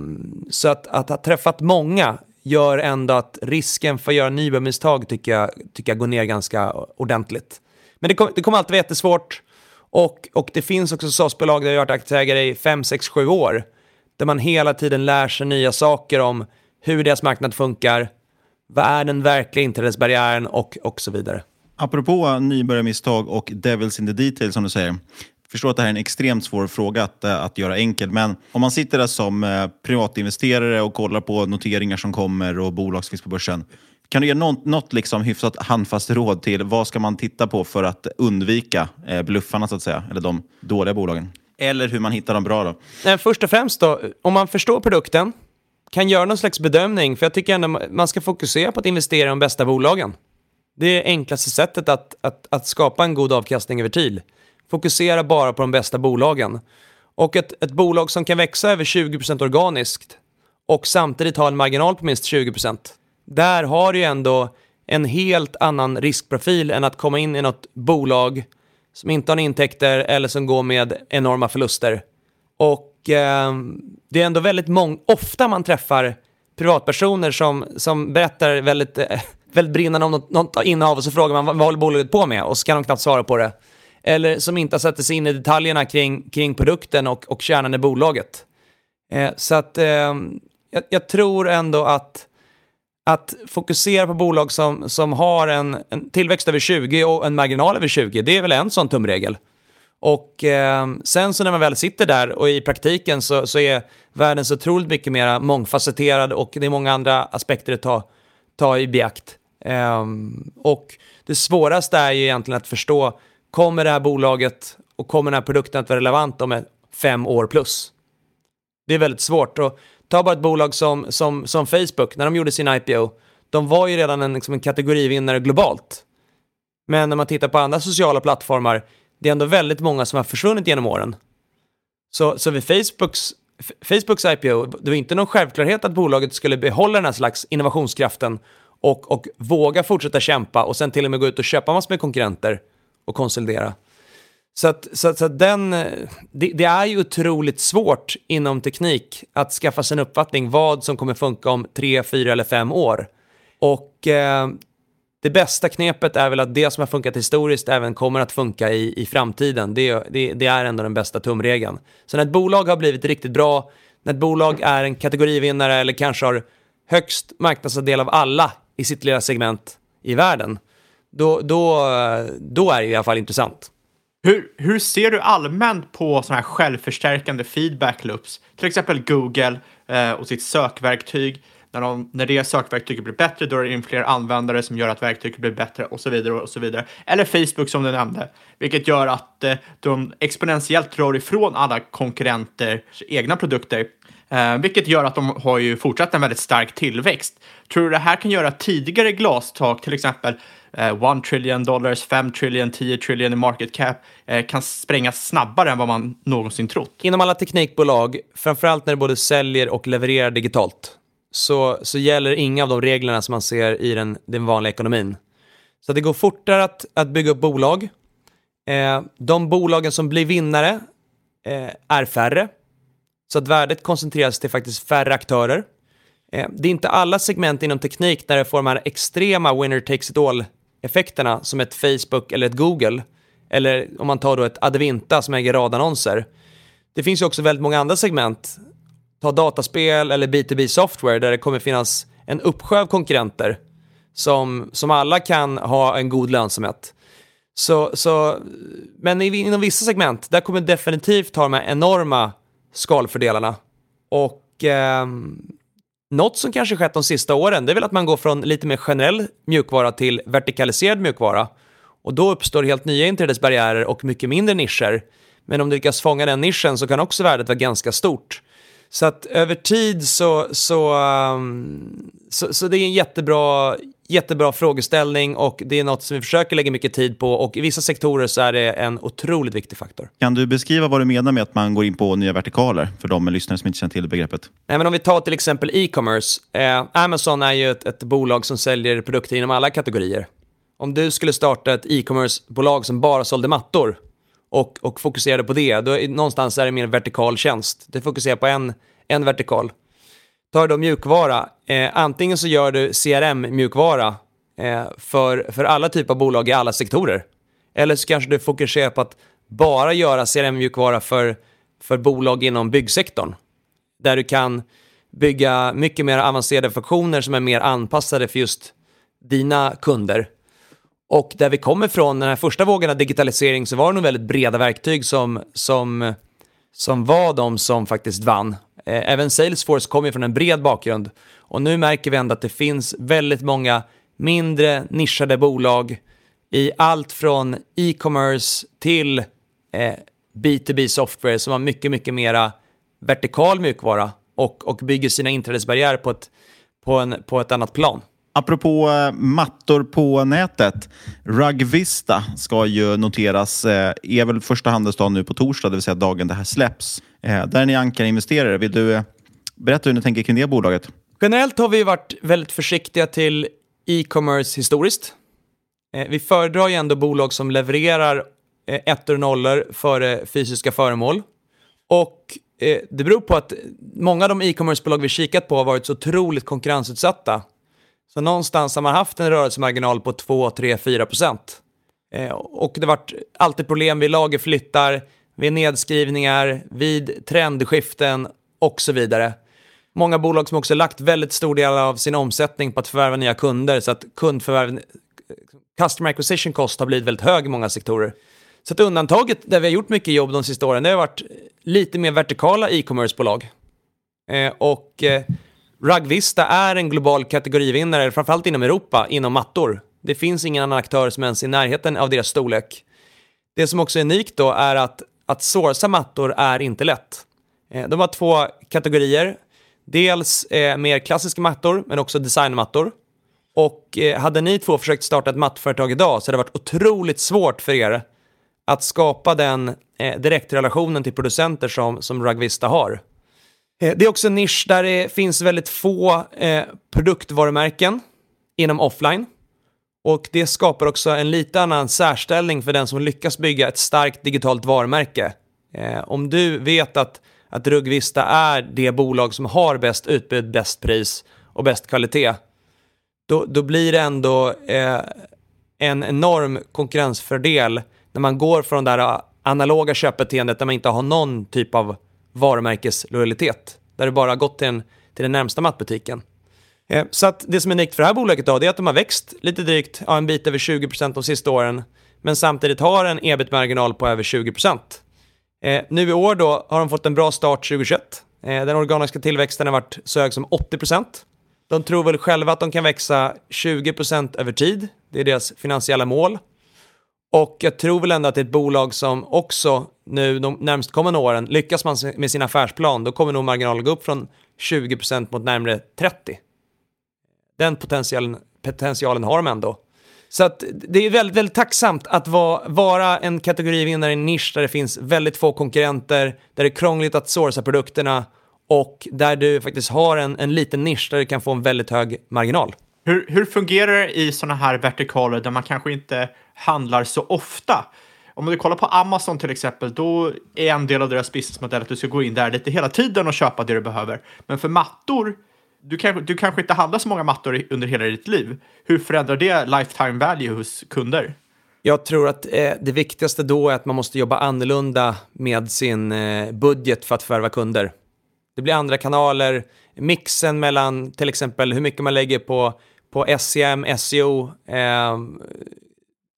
så att, att ha träffat många gör ändå att risken för att göra nybörjarmisstag tycker jag, tycker jag går ner ganska ordentligt. Men det, kom, det kommer alltid vara jättesvårt. Och, och det finns också SAS-bolag där jag har varit aktieägare i 5, 6, 7 år. Där man hela tiden lär sig nya saker om hur deras marknad funkar, vad är den verkliga inträdesbarriären och, och så vidare. Apropå nybörjarmisstag och devils in the details som du säger förstår att det här är en extremt svår fråga att, eh, att göra enkel, men om man sitter där som eh, privatinvesterare och kollar på noteringar som kommer och bolag som finns på börsen, kan du ge något, något liksom hyfsat handfast råd till vad ska man titta på för att undvika eh, bluffarna, så att säga, eller de dåliga bolagen? Eller hur man hittar de bra då? Nej, först och främst då, om man förstår produkten, kan göra någon slags bedömning, för jag tycker ändå man ska fokusera på att investera i de bästa bolagen. Det är enklaste sättet att, att, att skapa en god avkastning över tid. Fokusera bara på de bästa bolagen. Och ett, ett bolag som kan växa över 20% organiskt och samtidigt ha en marginal på minst 20%. Där har du ju ändå en helt annan riskprofil än att komma in i något bolag som inte har intäkter eller som går med enorma förluster. Och eh, det är ändå väldigt många, ofta man träffar privatpersoner som, som berättar väldigt, eh, väldigt brinnande om något, något innehav och så frågar man vad, vad håller bolaget på med och så kan de knappt svara på det eller som inte har satt sig in i detaljerna kring, kring produkten och, och kärnan i bolaget. Eh, så att eh, jag, jag, tror ändå att, att fokusera på bolag som, som har en, en tillväxt över 20 och en marginal över 20, det är väl en sån tumregel. Och eh, sen så när man väl sitter där och i praktiken så, så är världen så otroligt mycket mer mångfacetterad och det är många andra aspekter att ta, ta i beakt. Eh, och det svåraste är ju egentligen att förstå kommer det här bolaget och kommer den här produkten att vara relevant om fem år plus? Det är väldigt svårt. Och ta bara ett bolag som, som, som Facebook, när de gjorde sin IPO, de var ju redan en, liksom en kategorivinnare globalt. Men när man tittar på andra sociala plattformar, det är ändå väldigt många som har försvunnit genom åren. Så, så vid Facebooks, Facebooks IPO, det var inte någon självklarhet att bolaget skulle behålla den här slags innovationskraften och, och våga fortsätta kämpa och sen till och med gå ut och köpa massor med konkurrenter och konsolidera. Så att, så att, så att den, eh, det, det, är ju otroligt svårt inom teknik att skaffa sig en uppfattning vad som kommer funka om tre, fyra eller fem år. Och eh, det bästa knepet är väl att det som har funkat historiskt även kommer att funka i, i framtiden. Det, det, det är ändå den bästa tumregeln. Så när ett bolag har blivit riktigt bra, när ett bolag är en kategorivinnare eller kanske har högst marknadsandel av alla i sitt lilla segment i världen, då, då, eh, då är det i alla fall intressant. Hur, hur ser du allmänt på sådana här självförstärkande feedback loops? Till exempel Google eh, och sitt sökverktyg. När, de, när det sökverktyget blir bättre, då är det in fler användare som gör att verktyget blir bättre och så vidare och så vidare. Eller Facebook som du nämnde, vilket gör att eh, de exponentiellt drar ifrån alla konkurrenters egna produkter. Eh, vilket gör att de har ju fortsatt en väldigt stark tillväxt. Tror du det här kan göra tidigare glastak, till exempel eh, 1 trillion dollars, 5 trillion, 10 trillion i market cap eh, kan sprängas snabbare än vad man någonsin trott. Inom alla teknikbolag, framförallt när det både säljer och levererar digitalt, så, så gäller inga av de reglerna som man ser i den, den vanliga ekonomin. Så det går fortare att, att bygga upp bolag. Eh, de bolagen som blir vinnare eh, är färre. Så att värdet koncentreras till faktiskt färre aktörer. Eh, det är inte alla segment inom teknik där det får de här extrema winner takes it all-effekterna som ett Facebook eller ett Google. Eller om man tar då ett Advinta som äger radannonser. Det finns ju också väldigt många andra segment. Ta dataspel eller B2B software där det kommer finnas en uppsjö av konkurrenter som, som alla kan ha en god lönsamhet. Så, så, men inom vissa segment, där kommer definitivt ha de här enorma skalfördelarna. Och eh, något som kanske skett de sista åren, det är väl att man går från lite mer generell mjukvara till vertikaliserad mjukvara. Och då uppstår helt nya inträdesbarriärer och mycket mindre nischer. Men om du lyckas fånga den nischen så kan också värdet vara ganska stort. Så att över tid så, så, um, så, så det är en jättebra, jättebra frågeställning och det är något som vi försöker lägga mycket tid på och i vissa sektorer så är det en otroligt viktig faktor. Kan du beskriva vad du menar med att man går in på nya vertikaler för de lyssnare som inte känner till begreppet? Nej, men om vi tar till exempel e-commerce. Eh, Amazon är ju ett, ett bolag som säljer produkter inom alla kategorier. Om du skulle starta ett e-commerce-bolag som bara sålde mattor och, och fokuserade på det, då är, någonstans är det mer vertikal tjänst. Du fokuserar på en, en vertikal. Tar du då mjukvara, eh, antingen så gör du CRM-mjukvara eh, för, för alla typer av bolag i alla sektorer. Eller så kanske du fokuserar på att bara göra CRM-mjukvara för, för bolag inom byggsektorn. Där du kan bygga mycket mer avancerade funktioner som är mer anpassade för just dina kunder. Och där vi kommer från, den här första vågen av digitalisering, så var det nog väldigt breda verktyg som, som, som var de som faktiskt vann. Eh, även Salesforce kommer från en bred bakgrund. Och nu märker vi ändå att det finns väldigt många mindre nischade bolag i allt från e-commerce till eh, B2B software som har mycket, mycket mera vertikal mjukvara och, och bygger sina inträdesbarriärer på ett, på, en, på ett annat plan. Apropå eh, mattor på nätet. Rugvista ska ju noteras, eh, är väl första handelsdagen nu på torsdag, det vill säga dagen det här släpps. Eh, där är ni ankarinvesterare. Vill du berätta hur ni tänker kring det bolaget? Generellt har vi varit väldigt försiktiga till e-commerce historiskt. Vi föredrar ju ändå bolag som levererar ettor och nollor före fysiska föremål. Och det beror på att många av de e-commerce-bolag vi kikat på har varit så otroligt konkurrensutsatta så någonstans har man haft en rörelsemarginal på 2, 3, 4 procent. Eh, och det har varit alltid problem vid lagerflyttar, vid nedskrivningar, vid trendskiften och så vidare. Många bolag som också lagt väldigt stor del av sin omsättning på att förvärva nya kunder så att kundförvärv, customer acquisition cost har blivit väldigt hög i många sektorer. Så att undantaget där vi har gjort mycket jobb de sista åren det har varit lite mer vertikala e-commercebolag. Eh, och eh, Rugvista är en global kategorivinnare, framförallt inom Europa, inom mattor. Det finns ingen annan aktör som ens är i närheten av deras storlek. Det som också är unikt då är att, att sourca mattor är inte lätt. Eh, de har två kategorier. Dels eh, mer klassiska mattor, men också designmattor. Och eh, hade ni två försökt starta ett mattföretag idag så hade det varit otroligt svårt för er att skapa den eh, direktrelationen till producenter som, som Rugvista har. Eh, det är också en nisch där det finns väldigt få eh, produktvarumärken inom offline. Och det skapar också en lite annan särställning för den som lyckas bygga ett starkt digitalt varumärke. Eh, om du vet att, att Rugvista är det bolag som har bäst utbud, bäst pris och bäst kvalitet, då, då blir det ändå eh, en enorm konkurrensfördel när man går från det där analoga köpbeteendet där man inte har någon typ av varumärkeslojalitet. Där du bara har gått till den, till den närmsta mattbutiken. Eh, så att det som är unikt för det här bolaget då, det är att de har växt lite drygt, ja, en bit över 20% de sista åren, men samtidigt har en ebit-marginal på över 20%. Eh, nu i år då har de fått en bra start 2021. Eh, den organiska tillväxten har varit så hög som 80%. De tror väl själva att de kan växa 20% över tid. Det är deras finansiella mål. Och jag tror väl ändå att det är ett bolag som också nu de närmst kommande åren, lyckas man med sin affärsplan, då kommer nog marginalen gå upp från 20% mot närmare 30%. Den potentialen, potentialen har de ändå. Så att det är väldigt, väldigt tacksamt att vara, vara en kategorivinnare i en nisch där det finns väldigt få konkurrenter, där det är krångligt att sourca produkterna och där du faktiskt har en, en liten nisch där du kan få en väldigt hög marginal. Hur, hur fungerar det i sådana här vertikaler där man kanske inte handlar så ofta? Om du kollar på Amazon till exempel, då är en del av deras businessmodell att du ska gå in där lite hela tiden och köpa det du behöver. Men för mattor, du, kanske, du kanske inte handlar så många mattor under hela ditt liv. Hur förändrar det lifetime value hos kunder? Jag tror att eh, det viktigaste då är att man måste jobba annorlunda med sin eh, budget för att förvärva kunder. Det blir andra kanaler, mixen mellan till exempel hur mycket man lägger på, på SEM, SEO. Eh,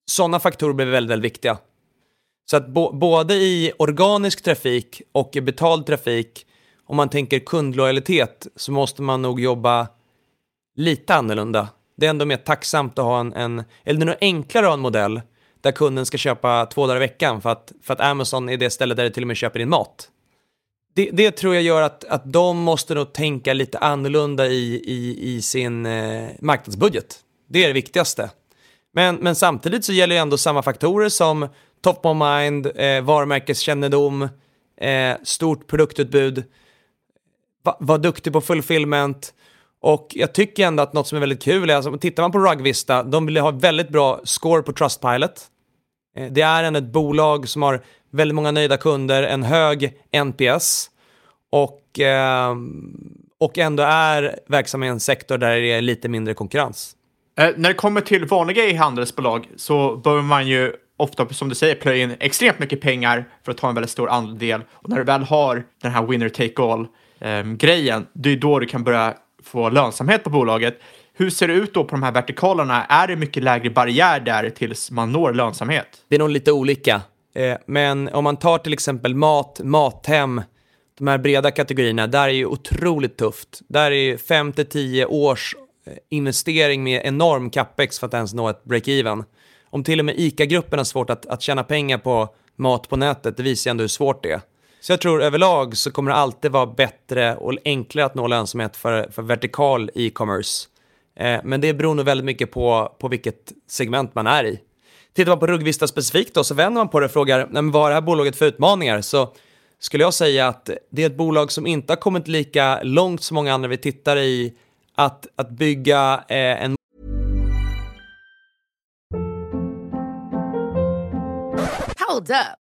sådana faktorer blir väldigt, väldigt viktiga. Så att bo, både i organisk trafik och i betald trafik, om man tänker kundlojalitet, så måste man nog jobba lite annorlunda. Det är ändå mer tacksamt att ha en, en eller det är nog enklare att ha en modell där kunden ska köpa två dagar i veckan för att, för att Amazon är det stället där du till och med köper din mat. Det, det tror jag gör att, att de måste nog tänka lite annorlunda i, i, i sin eh, marknadsbudget. Det är det viktigaste. Men, men samtidigt så gäller ju ändå samma faktorer som top of mind, eh, varumärkeskännedom, eh, stort produktutbud, va, var duktig på fulfillment. Och jag tycker ändå att något som är väldigt kul är, alltså, tittar man på Rugvista, de vill ha väldigt bra score på Trustpilot. Eh, det är ändå ett bolag som har väldigt många nöjda kunder, en hög NPS och, eh, och ändå är verksam i en sektor där det är lite mindre konkurrens. Eh, när det kommer till vanliga e-handelsbolag så behöver man ju ofta, som du säger, plöja in extremt mycket pengar för att ta en väldigt stor andel. Och när du väl har den här winner take all-grejen, ehm, eh, det är då du kan börja få lönsamhet på bolaget. Hur ser det ut då på de här vertikalerna? Är det mycket lägre barriär där tills man når lönsamhet? Det är nog lite olika. Eh, men om man tar till exempel mat, mathem, de här breda kategorierna, där är ju otroligt tufft. Där är 5 10 års eh, investering med enorm capex för att ens nå ett break-even. Om till och med ICA-gruppen har svårt att, att tjäna pengar på mat på nätet, det visar ju ändå hur svårt det är. Så jag tror överlag så kommer det alltid vara bättre och enklare att nå lönsamhet för, för vertikal e-commerce. Eh, men det beror nog väldigt mycket på, på vilket segment man är i. Tittar man på Ruggvista specifikt då, så vänder man på det och frågar men vad är det här bolaget för utmaningar? Så skulle jag säga att det är ett bolag som inte har kommit lika långt som många andra vi tittar i att, att bygga eh, en Hold up.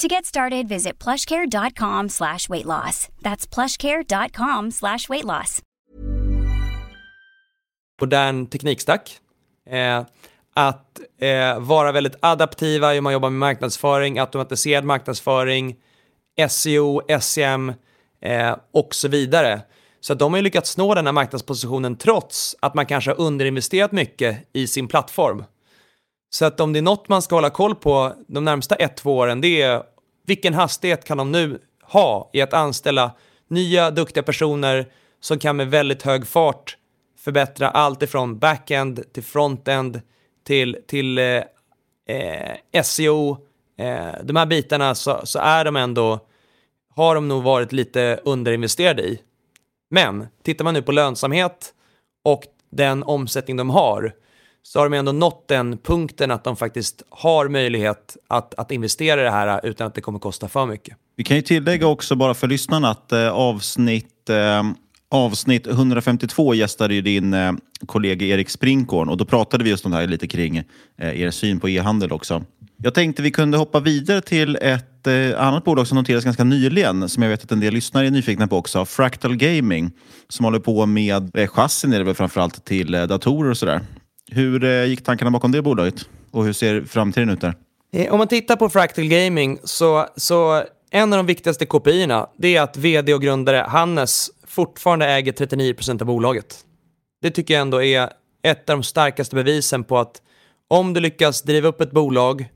To get started, visit plushcare.com slash weight loss. That's plushcare.com slash weight loss. Modern teknikstack. Eh, att eh, vara väldigt adaptiva hur man jobbar med marknadsföring, automatiserad marknadsföring, SEO, SEM eh, och så vidare. Så de har ju lyckats nå den här marknadspositionen trots att man kanske har underinvesterat mycket i sin plattform. Så att om det är något man ska hålla koll på de närmsta ett, två åren, det är vilken hastighet kan de nu ha i att anställa nya duktiga personer som kan med väldigt hög fart förbättra allt ifrån backend till frontend till, till eh, eh, SEO. Eh, de här bitarna så, så är de ändå, har de nog varit lite underinvesterade i. Men tittar man nu på lönsamhet och den omsättning de har så har de ändå nått den punkten att de faktiskt har möjlighet att, att investera i det här utan att det kommer kosta för mycket. Vi kan ju tillägga också bara för lyssnarna att eh, avsnitt, eh, avsnitt 152 gästade ju din eh, kollega Erik Sprinkorn och då pratade vi just om det här lite kring eh, er syn på e-handel också. Jag tänkte vi kunde hoppa vidare till ett eh, annat bolag som noterades ganska nyligen, som jag vet att en del lyssnare är nyfikna på också, Fractal Gaming, som håller på med eh, chassin är det väl framförallt till eh, datorer och sådär. Hur eh, gick tankarna bakom det bolaget och hur ser framtiden ut där? Eh, om man tittar på Fractal Gaming så, så en av de viktigaste KPI-erna det är att vd och grundare Hannes fortfarande äger 39% av bolaget. Det tycker jag ändå är ett av de starkaste bevisen på att om du lyckas driva upp ett bolag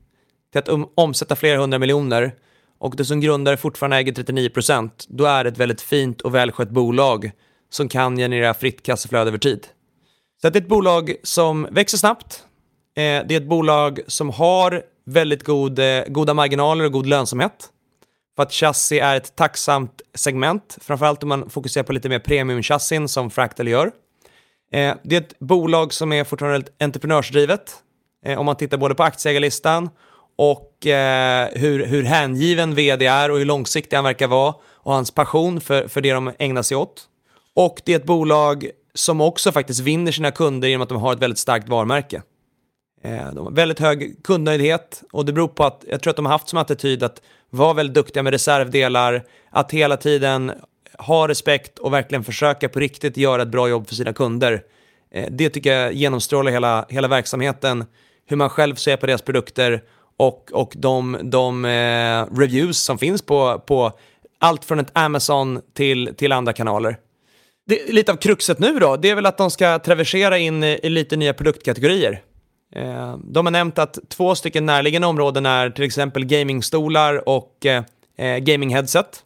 till att omsätta flera hundra miljoner och du som grundare fortfarande äger 39%, då är det ett väldigt fint och välskött bolag som kan generera fritt kassaflöde över tid. Så att det är ett bolag som växer snabbt. Eh, det är ett bolag som har väldigt god, eh, goda marginaler och god lönsamhet. För att chassi är ett tacksamt segment, framförallt om man fokuserar på lite mer premiumchassin som Fractal gör. Eh, det är ett bolag som är fortfarande entreprenörsdrivet. Eh, om man tittar både på aktieägarlistan och eh, hur, hur hängiven vd är och hur långsiktig han verkar vara och hans passion för, för det de ägnar sig åt. Och det är ett bolag som också faktiskt vinner sina kunder genom att de har ett väldigt starkt varumärke. Eh, de har väldigt hög kundnöjdhet och det beror på att jag tror att de har haft som attityd att vara väldigt duktiga med reservdelar, att hela tiden ha respekt och verkligen försöka på riktigt göra ett bra jobb för sina kunder. Eh, det tycker jag genomstrålar hela, hela verksamheten, hur man själv ser på deras produkter och, och de, de eh, reviews som finns på, på allt från ett Amazon till, till andra kanaler. Det, lite av kruxet nu då, det är väl att de ska traversera in i, i lite nya produktkategorier. Eh, de har nämnt att två stycken närliggande områden är till exempel gamingstolar och eh, eh gamingheadset.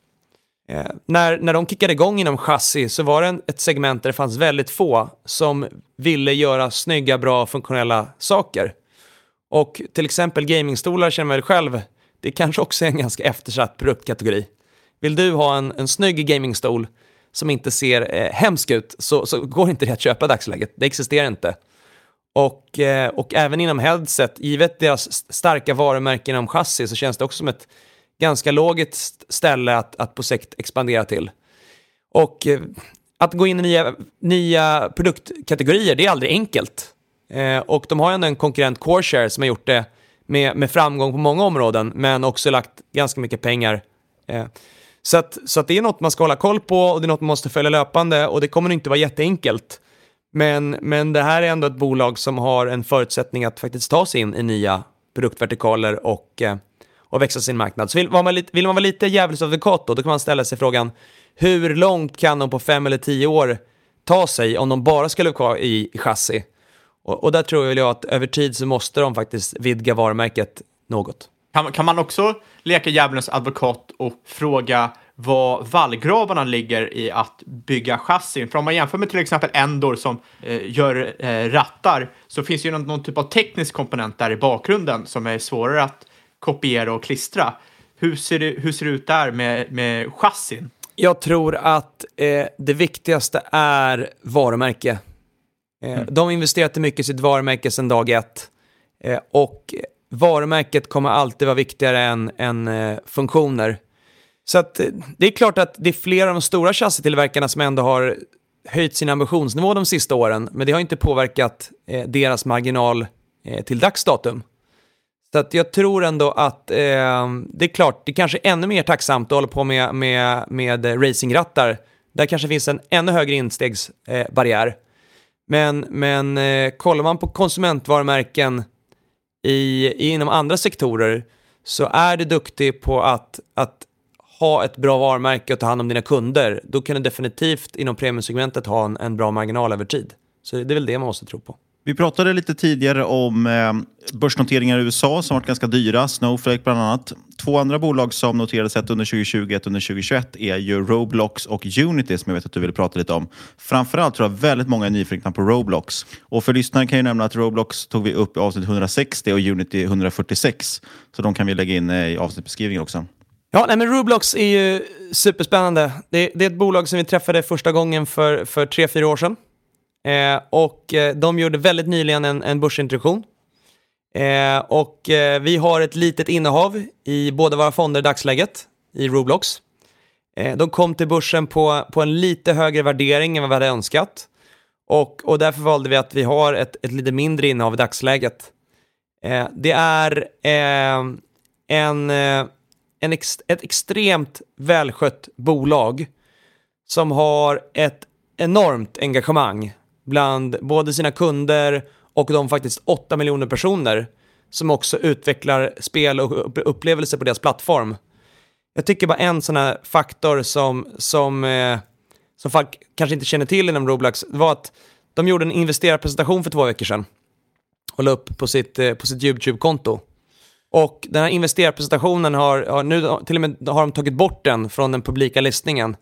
Eh, när, när de kickade igång inom chassi så var det en, ett segment där det fanns väldigt få som ville göra snygga, bra, funktionella saker. Och till exempel gamingstolar känner man väl själv, det kanske också är en ganska eftersatt produktkategori. Vill du ha en, en snygg gamingstol som inte ser eh, hemsk ut så, så går inte det att köpa i dagsläget. Det existerar inte. Och, eh, och även inom headset, givet deras starka varumärken inom chassi så känns det också som ett ganska logiskt ställe att, att på sikt expandera till. Och eh, att gå in i nya, nya produktkategorier, det är aldrig enkelt. Eh, och de har ändå en konkurrent, Coreshare, som har gjort det med, med framgång på många områden, men också lagt ganska mycket pengar. Eh, så att, så att det är något man ska hålla koll på och det är något man måste följa löpande och det kommer inte vara jätteenkelt. Men, men det här är ändå ett bolag som har en förutsättning att faktiskt ta sig in i nya produktvertikaler och, eh, och växa sin marknad. Så vill, var man lite, vill man vara lite djävulsadvokat då, då kan man ställa sig frågan hur långt kan de på fem eller tio år ta sig om de bara skulle vara kvar i, i chassi? Och, och där tror jag att över tid så måste de faktiskt vidga varumärket något. Kan, kan man också leka djävulens advokat och fråga vad vallgravarna ligger i att bygga chassin? För om man jämför med till exempel Endor som eh, gör eh, rattar så finns ju någon, någon typ av teknisk komponent där i bakgrunden som är svårare att kopiera och klistra. Hur ser det, hur ser det ut där med, med chassin? Jag tror att eh, det viktigaste är varumärke. Eh, De har investerat mycket i sitt varumärke sedan dag ett. Eh, och varumärket kommer alltid vara viktigare än, än eh, funktioner. Så att, eh, det är klart att det är flera av de stora chassitillverkarna som ändå har höjt sin ambitionsnivå de sista åren, men det har inte påverkat eh, deras marginal eh, till dags datum. Så att jag tror ändå att eh, det är klart, det kanske är ännu mer tacksamt att hålla på med, med, med eh, racingrattar. Där kanske finns en ännu högre instegsbarriär. Men men eh, kollar man på konsumentvarumärken i, inom andra sektorer så är du duktig på att, att ha ett bra varumärke och ta hand om dina kunder, då kan du definitivt inom premiumsegmentet ha en, en bra marginal över tid. Så det är väl det man måste tro på. Vi pratade lite tidigare om eh, börsnoteringar i USA som varit ganska dyra, Snowflake bland annat. Två andra bolag som noterades ett under 2020 och ett under 2021 är ju Roblox och Unity som jag vet att du vill prata lite om. Framförallt tror jag väldigt många är nyfikna på Roblox. Och för lyssnaren kan jag nämna att Roblox tog vi upp i avsnitt 160 och Unity 146. Så de kan vi lägga in eh, i avsnittbeskrivningen också. Ja, nej, men Roblox är ju superspännande. Det, det, är ett bolag som vi träffade första gången för, för tre, fyra år sedan. Eh, och eh, de gjorde väldigt nyligen en, en börsintroduktion. Eh, och eh, vi har ett litet innehav i båda våra fonder i dagsläget i Roblox. Eh, de kom till börsen på, på en lite högre värdering än vad vi hade önskat. Och, och därför valde vi att vi har ett, ett lite mindre innehav i dagsläget. Eh, det är eh, en eh, en ex, ett extremt välskött bolag som har ett enormt engagemang bland både sina kunder och de faktiskt 8 miljoner personer som också utvecklar spel och upplevelser på deras plattform. Jag tycker bara en sån här faktor som, som, eh, som folk kanske inte känner till inom Roblox var att de gjorde en investerarpresentation för två veckor sedan och la upp på sitt, eh, på sitt YouTube-konto. Och den här investerarpresentationen har, har, nu till och med har de tagit bort den från den publika listningen.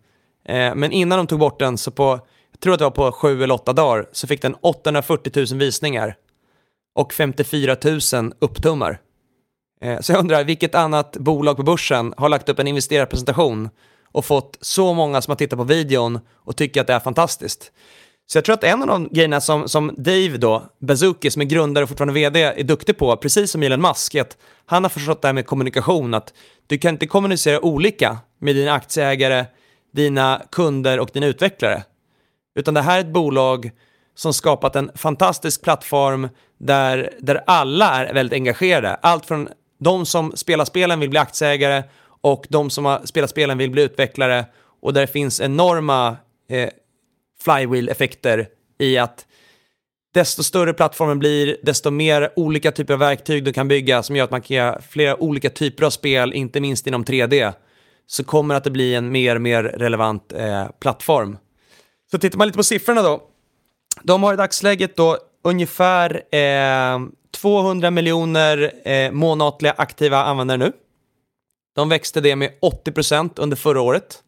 Eh, men innan de tog bort den så på, tror att det var på sju eller åtta dagar, så fick den 840 000 visningar och 54 000 upptummar. Eh, så jag undrar, vilket annat bolag på börsen har lagt upp en investerarpresentation och fått så många som har tittat på videon och tycker att det är fantastiskt? Så jag tror att en av de grejerna som, som Dave då, Bazooki, som är grundare och fortfarande vd, är duktig på, precis som Elon Musk, är att han har förstått det här med kommunikation, att du kan inte kommunicera olika med dina aktieägare, dina kunder och dina utvecklare. Utan det här är ett bolag som skapat en fantastisk plattform där, där alla är väldigt engagerade. Allt från de som spelar spelen vill bli aktieägare och de som har spelat spelen vill bli utvecklare och där det finns enorma eh, flywheel-effekter i att desto större plattformen blir, desto mer olika typer av verktyg du kan bygga som gör att man kan göra flera olika typer av spel, inte minst inom 3D, så kommer att det bli en mer och mer relevant eh, plattform. Så tittar man lite på siffrorna då. De har i dagsläget då ungefär eh, 200 miljoner eh, månatliga aktiva användare nu. De växte det med 80% under förra året.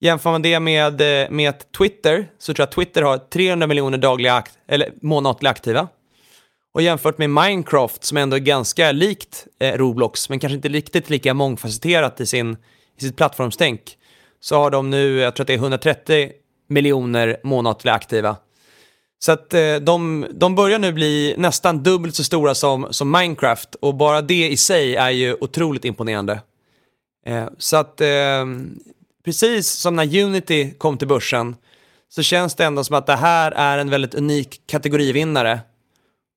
Jämför man det med, eh, med Twitter så tror jag att Twitter har 300 miljoner dagliga akt eller månatliga aktiva. Och jämfört med Minecraft som ändå är ganska likt eh, Roblox men kanske inte riktigt lika mångfacetterat i, sin, i sitt plattformstänk så har de nu, jag tror att det är 130 miljoner månatliga aktiva. Så att eh, de, de börjar nu bli nästan dubbelt så stora som, som Minecraft och bara det i sig är ju otroligt imponerande. Eh, så att eh, precis som när Unity kom till börsen så känns det ändå som att det här är en väldigt unik kategorivinnare.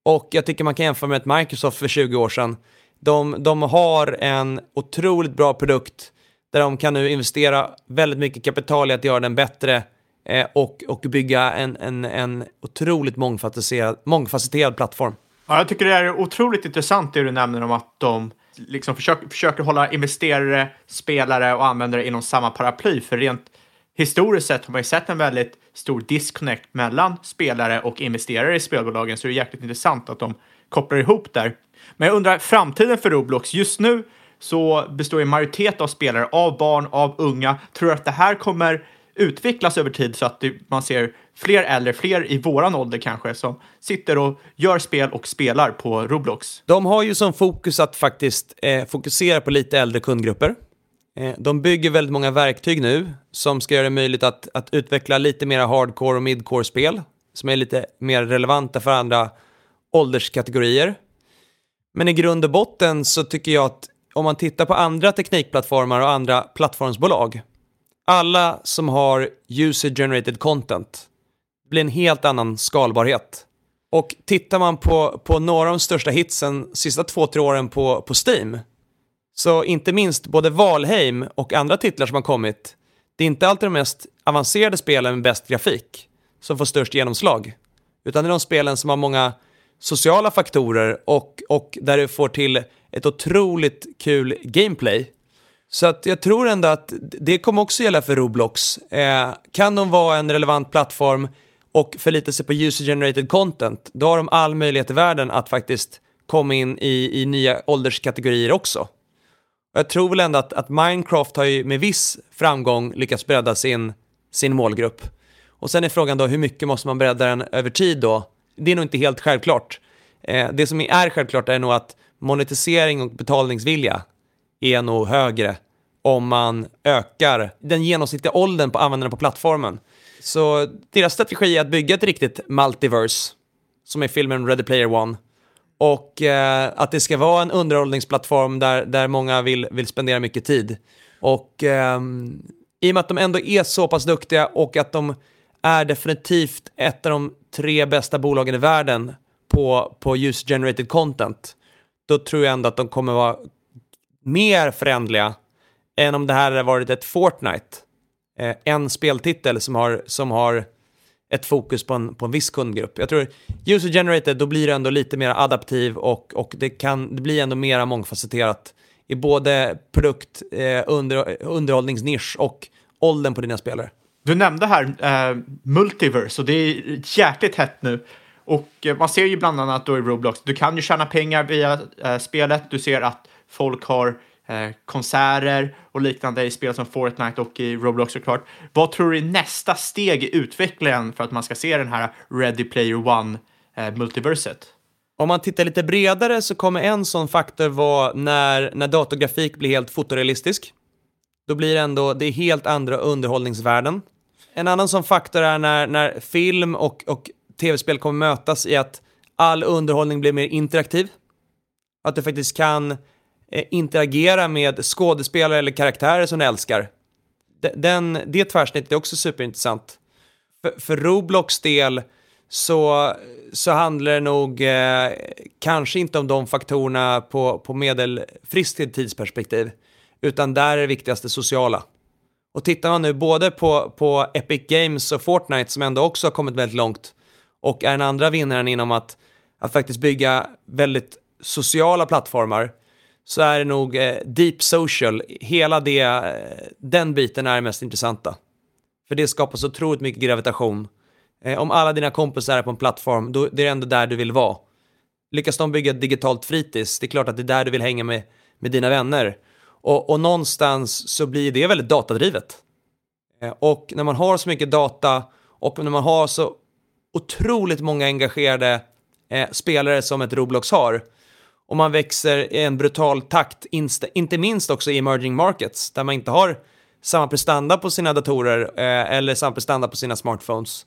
Och jag tycker man kan jämföra med ett Microsoft för 20 år sedan. De, de har en otroligt bra produkt där de kan nu investera väldigt mycket kapital i att göra den bättre eh, och, och bygga en, en, en otroligt mångfacetterad, mångfacetterad plattform. Ja, jag tycker det är otroligt intressant det du nämner om att de liksom försöker, försöker hålla investerare, spelare och användare inom samma paraply. För rent historiskt sett har man ju sett en väldigt stor disconnect mellan spelare och investerare i spelbolagen, så det är jäkligt intressant att de kopplar ihop där. Men jag undrar, framtiden för Roblox, just nu så består en majoritet av spelare av barn, av unga. Tror du att det här kommer utvecklas över tid så att man ser fler äldre, fler i våran ålder kanske, som sitter och gör spel och spelar på Roblox. De har ju som fokus att faktiskt eh, fokusera på lite äldre kundgrupper. Eh, de bygger väldigt många verktyg nu som ska göra det möjligt att, att utveckla lite mer hardcore och midcore-spel som är lite mer relevanta för andra ålderskategorier. Men i grund och botten så tycker jag att om man tittar på andra teknikplattformar och andra plattformsbolag, alla som har user-generated content blir en helt annan skalbarhet. Och tittar man på, på några av de största hitsen sista två, tre åren på, på Steam, så inte minst både Valheim och andra titlar som har kommit, det är inte alltid de mest avancerade spelen med bäst grafik som får störst genomslag, utan det är de spelen som har många sociala faktorer och, och där du får till ett otroligt kul gameplay. Så att jag tror ändå att det kommer också gälla för Roblox. Eh, kan de vara en relevant plattform och förlita sig på user-generated content, då har de all möjlighet i världen att faktiskt komma in i, i nya ålderskategorier också. Jag tror väl ändå att, att Minecraft har ju med viss framgång lyckats bredda sin, sin målgrupp. Och sen är frågan då hur mycket måste man bredda den över tid då? Det är nog inte helt självklart. Eh, det som är självklart är nog att monetisering och betalningsvilja är nog högre om man ökar den genomsnittliga åldern på användarna på plattformen. Så deras strategi är att bygga ett riktigt multiverse, som är filmen Ready Player One. Och eh, att det ska vara en underhållningsplattform där, där många vill, vill spendera mycket tid. Och eh, i och med att de ändå är så pass duktiga och att de är definitivt ett av de tre bästa bolagen i världen på, på user-generated content, då tror jag ändå att de kommer vara mer förändliga än om det här hade varit ett Fortnite. Eh, en speltitel som har, som har ett fokus på en, på en viss kundgrupp. Jag tror user-generated, då blir det ändå lite mer adaptiv och, och det, kan, det blir ändå mer mångfacetterat i både produkt, eh, under, underhållningsnisch och åldern på dina spelare. Du nämnde här eh, multiverse och det är jäkligt hett nu. Och eh, man ser ju bland annat då i Roblox, du kan ju tjäna pengar via eh, spelet. Du ser att folk har eh, konserter och liknande i spel som Fortnite och i Roblox såklart. Vad tror du är nästa steg i utvecklingen för att man ska se den här Ready Player One eh, multiverset? Om man tittar lite bredare så kommer en sån faktor vara när, när datorgrafik blir helt fotorealistisk. Då blir det ändå, det är helt andra underhållningsvärden. En annan sån faktor är när, när film och, och tv-spel kommer mötas i att all underhållning blir mer interaktiv. Att du faktiskt kan Eh, interagera med skådespelare eller karaktärer som du älskar. Den, det tvärsnittet är också superintressant. För, för Roblox del så, så handlar det nog eh, kanske inte om de faktorerna på, på medelfriskt tidsperspektiv, utan där är det viktigaste sociala. Och tittar man nu både på, på Epic Games och Fortnite som ändå också har kommit väldigt långt och är den andra vinnaren inom att, att faktiskt bygga väldigt sociala plattformar så är det nog eh, Deep Social, hela det, eh, den biten är det mest intressanta. För det skapar så otroligt mycket gravitation. Eh, om alla dina kompisar är på en plattform, då det är det ändå där du vill vara. Lyckas de bygga ett digitalt fritids, det är klart att det är där du vill hänga med, med dina vänner. Och, och någonstans så blir det väldigt datadrivet. Eh, och när man har så mycket data och när man har så otroligt många engagerade eh, spelare som ett Roblox har, och man växer i en brutal takt, inte minst också i emerging markets, där man inte har samma prestanda på sina datorer eh, eller samma prestanda på sina smartphones,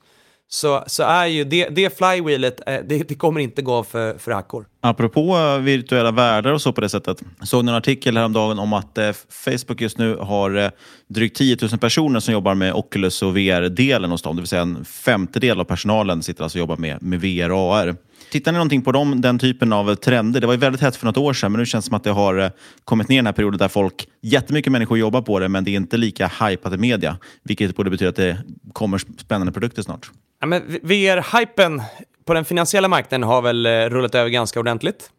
så, så är ju det, det flywheelet, eh, det, det, kommer inte gå för, för hackor. Apropå eh, virtuella världar och så på det sättet. Såg ni en artikel häromdagen om att eh, Facebook just nu har eh, drygt 10 000 personer som jobbar med Oculus och VR-delen hos dem. Det vill säga en femtedel av personalen sitter alltså och jobbar med, med VR och AR. Tittar ni någonting på dem, den typen av trender? Det var ju väldigt hett för något år sedan, men nu känns det som att det har eh, kommit ner i den här perioden där folk, jättemycket människor jobbar på det, men det är inte lika hypat i media. Vilket borde betyda att det kommer spännande produkter snart. Ja, men VR-hypen på den finansiella marknaden har väl eh, rullat över ganska ordentligt.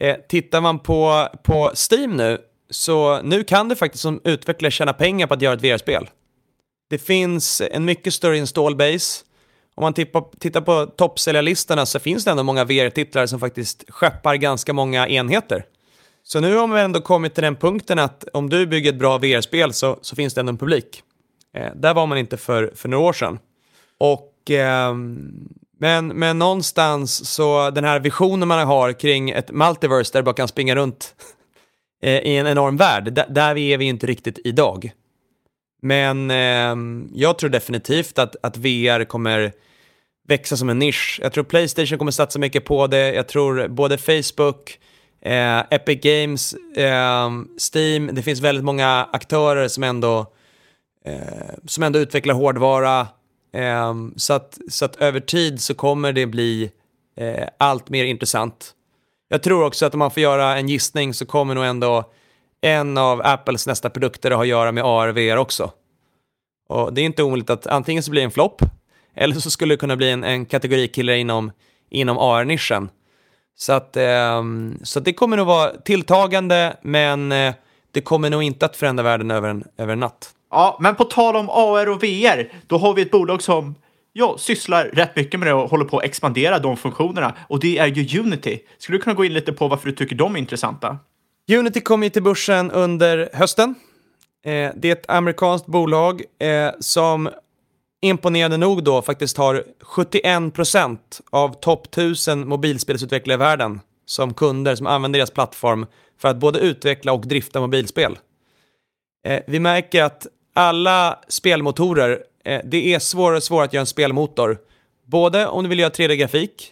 Eh, tittar man på, på Steam nu, så nu kan du faktiskt som utvecklare tjäna pengar på att göra ett VR-spel. Det finns en mycket större install base. Om man tittar, tittar på toppsäljarlistorna så finns det ändå många VR-titlar som faktiskt skeppar ganska många enheter. Så nu har man ändå kommit till den punkten att om du bygger ett bra VR-spel så, så finns det ändå en publik. Eh, där var man inte för, för några år sedan. Och, eh, men, men någonstans så den här visionen man har kring ett multiverse där du bara kan springa runt eh, i en enorm värld, där, där är vi inte riktigt idag. Men eh, jag tror definitivt att, att VR kommer växa som en nisch. Jag tror Playstation kommer satsa mycket på det. Jag tror både Facebook, eh, Epic Games, eh, Steam, det finns väldigt många aktörer som ändå, eh, som ändå utvecklar hårdvara. Eh, så, att, så att över tid så kommer det bli eh, allt mer intressant. Jag tror också att om man får göra en gissning så kommer nog ändå en av Apples nästa produkter har att göra med AR och VR också. Och det är inte omöjligt att antingen så blir det en flopp, eller så skulle det kunna bli en, en kategorikille inom, inom AR-nischen. Så, att, eh, så att det kommer nog vara tilltagande, men eh, det kommer nog inte att förändra världen över en, över en natt. Ja, men på tal om AR och VR, då har vi ett bolag som ja, sysslar rätt mycket med det och håller på att expandera de funktionerna. Och det är ju Unity. Skulle du kunna gå in lite på varför du tycker de är intressanta? Unity kom ju till börsen under hösten. Eh, det är ett amerikanskt bolag eh, som imponerande nog då faktiskt har 71% av topp 1000 mobilspelsutvecklare i världen som kunder som använder deras plattform för att både utveckla och drifta mobilspel. Eh, vi märker att alla spelmotorer, eh, det är svårare och svårare att göra en spelmotor. Både om du vill göra 3D-grafik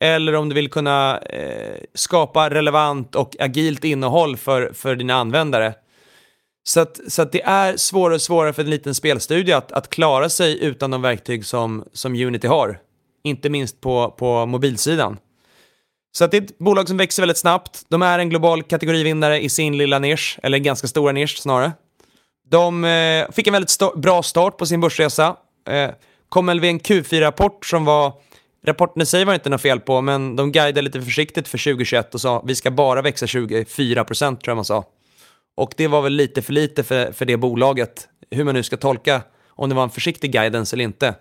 eller om du vill kunna eh, skapa relevant och agilt innehåll för, för dina användare. Så, att, så att det är svårare och svårare för en liten spelstudio att, att klara sig utan de verktyg som, som Unity har. Inte minst på, på mobilsidan. Så att det är ett bolag som växer väldigt snabbt. De är en global kategorivinnare i sin lilla nisch, eller ganska stora nisch snarare. De eh, fick en väldigt st bra start på sin börsresa. Eh, kom väl vid en Q4-rapport som var Rapporten i sig var inte något fel på, men de guidade lite försiktigt för 2021 och sa vi ska bara växa 24 procent tror jag man sa. Och det var väl lite för lite för, för det bolaget, hur man nu ska tolka om det var en försiktig guidance eller inte.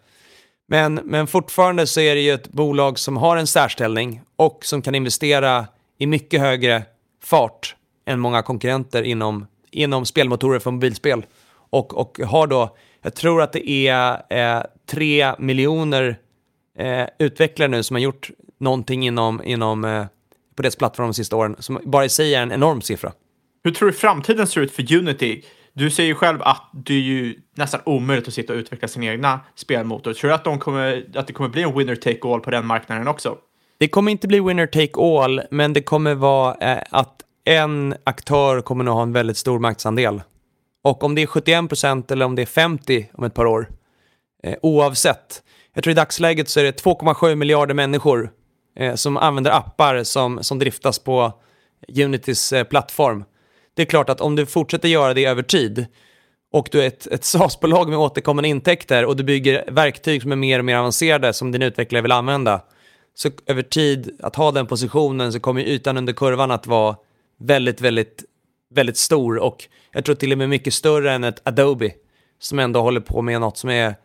Men, men fortfarande så är det ju ett bolag som har en särställning och som kan investera i mycket högre fart än många konkurrenter inom, inom spelmotorer för mobilspel. Och, och har då, jag tror att det är eh, 3 miljoner eh, utvecklare nu som har gjort någonting inom, inom, eh, på deras plattform de sista åren, som bara i sig är en enorm siffra. Hur tror du framtiden ser ut för Unity? Du säger ju själv att det är ju nästan omöjligt att sitta och utveckla sin egna spelmotor. Tror du att, de kommer, att det kommer bli en winner take all på den marknaden också? Det kommer inte bli winner take all, men det kommer vara eh, att en aktör kommer nog ha en väldigt stor marknadsandel. Och om det är 71 procent eller om det är 50 om ett par år, eh, oavsett, jag tror i dagsläget så är det 2,7 miljarder människor eh, som använder appar som, som driftas på Unitys eh, plattform. Det är klart att om du fortsätter göra det över tid och du är ett, ett SaaS-bolag med återkommande intäkter och du bygger verktyg som är mer och mer avancerade som din utvecklare vill använda, så över tid, att ha den positionen så kommer ytan under kurvan att vara väldigt, väldigt, väldigt stor och jag tror till och med mycket större än ett Adobe som ändå håller på med något som är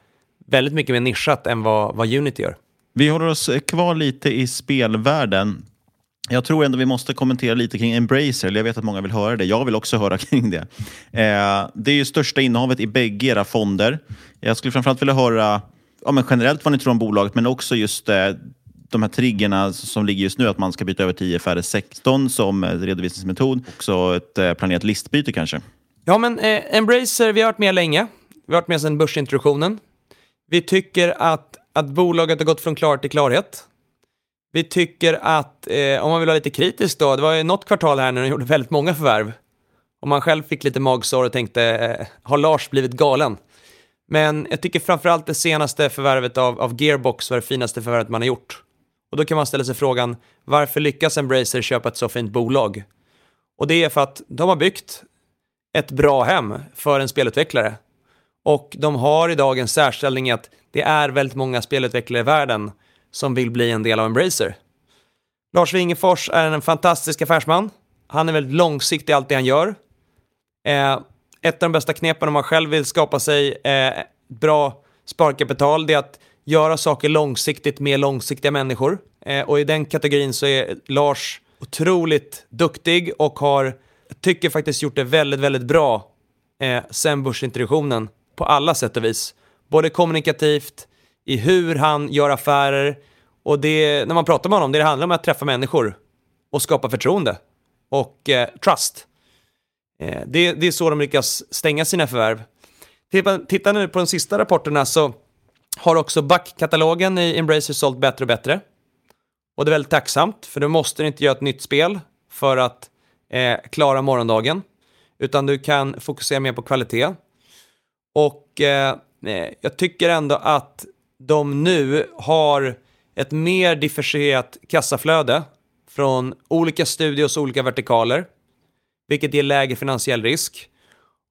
väldigt mycket mer nischat än vad, vad Unity gör. Vi håller oss kvar lite i spelvärlden. Jag tror ändå vi måste kommentera lite kring Embracer. Jag vet att många vill höra det. Jag vill också höra kring det. Eh, det är ju största innehavet i bägge era fonder. Jag skulle framförallt vilja höra ja, men generellt vad ni tror om bolaget, men också just eh, de här triggerna som ligger just nu, att man ska byta över till IFRS 16 som redovisningsmetod. Också ett eh, planerat listbyte kanske. Ja, men eh, Embracer, vi har varit med länge. Vi har varit med sedan börsintroduktionen. Vi tycker att, att bolaget har gått från klarhet till klarhet. Vi tycker att, eh, om man vill vara lite kritisk då, det var ju något kvartal här när de gjorde väldigt många förvärv. Och man själv fick lite magsår och tänkte, eh, har Lars blivit galen? Men jag tycker framförallt det senaste förvärvet av, av Gearbox var det finaste förvärvet man har gjort. Och då kan man ställa sig frågan, varför lyckas Embracer köpa ett så fint bolag? Och det är för att de har byggt ett bra hem för en spelutvecklare. Och de har idag en särställning i att det är väldigt många spelutvecklare i världen som vill bli en del av Embracer. Lars Wingefors är en fantastisk affärsman. Han är väldigt långsiktig i allt det han gör. Eh, ett av de bästa knepen om man själv vill skapa sig eh, bra sparkapital, det är att göra saker långsiktigt med långsiktiga människor. Eh, och i den kategorin så är Lars otroligt duktig och har, tycker faktiskt gjort det väldigt, väldigt bra eh, sen börsintroduktionen på alla sätt och vis. Både kommunikativt, i hur han gör affärer och det, när man pratar med honom, det handlar om att träffa människor och skapa förtroende och eh, trust. Eh, det, det, är så de lyckas stänga sina förvärv. Titta, titta nu på de sista rapporterna så har också backkatalogen i Embracer sålt bättre och bättre. Och det är väldigt tacksamt, för då måste du inte göra ett nytt spel för att eh, klara morgondagen, utan du kan fokusera mer på kvalitet. Och eh, eh, jag tycker ändå att de nu har ett mer differentierat kassaflöde från olika studios och olika vertikaler, vilket ger lägre finansiell risk.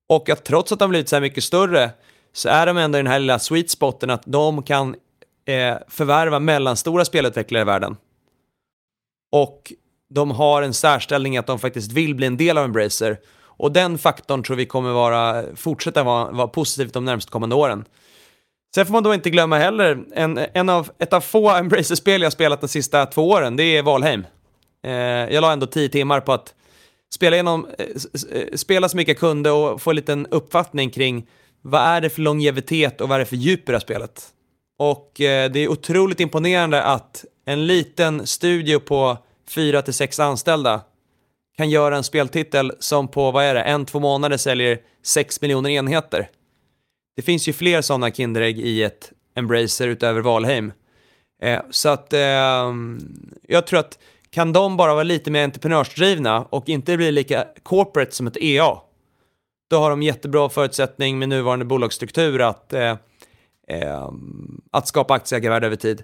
Och att trots att de blivit så här mycket större så är de ändå i den här lilla sweet spoten att de kan eh, förvärva mellanstora spelutvecklare i världen. Och de har en särställning att de faktiskt vill bli en del av Embracer. Och den faktorn tror vi kommer vara, fortsätta vara, vara positivt de närmast kommande åren. Sen får man då inte glömma heller, en, en av, ett av få Embracer-spel jag spelat de sista två åren, det är Valheim. Eh, jag la ändå tio timmar på att spela, igenom, eh, eh, spela så mycket jag kunde och få en liten uppfattning kring vad är det för longevitet och vad är det för djup i det här spelet. Och eh, det är otroligt imponerande att en liten studio på fyra till sex anställda kan göra en speltitel som på, vad är det, en, två månader säljer sex miljoner enheter. Det finns ju fler sådana Kinderägg i ett Embracer utöver Valheim. Eh, så att eh, jag tror att kan de bara vara lite mer entreprenörsdrivna och inte bli lika corporate som ett EA, då har de jättebra förutsättning med nuvarande bolagsstruktur att, eh, eh, att skapa aktieägarvärde över tid.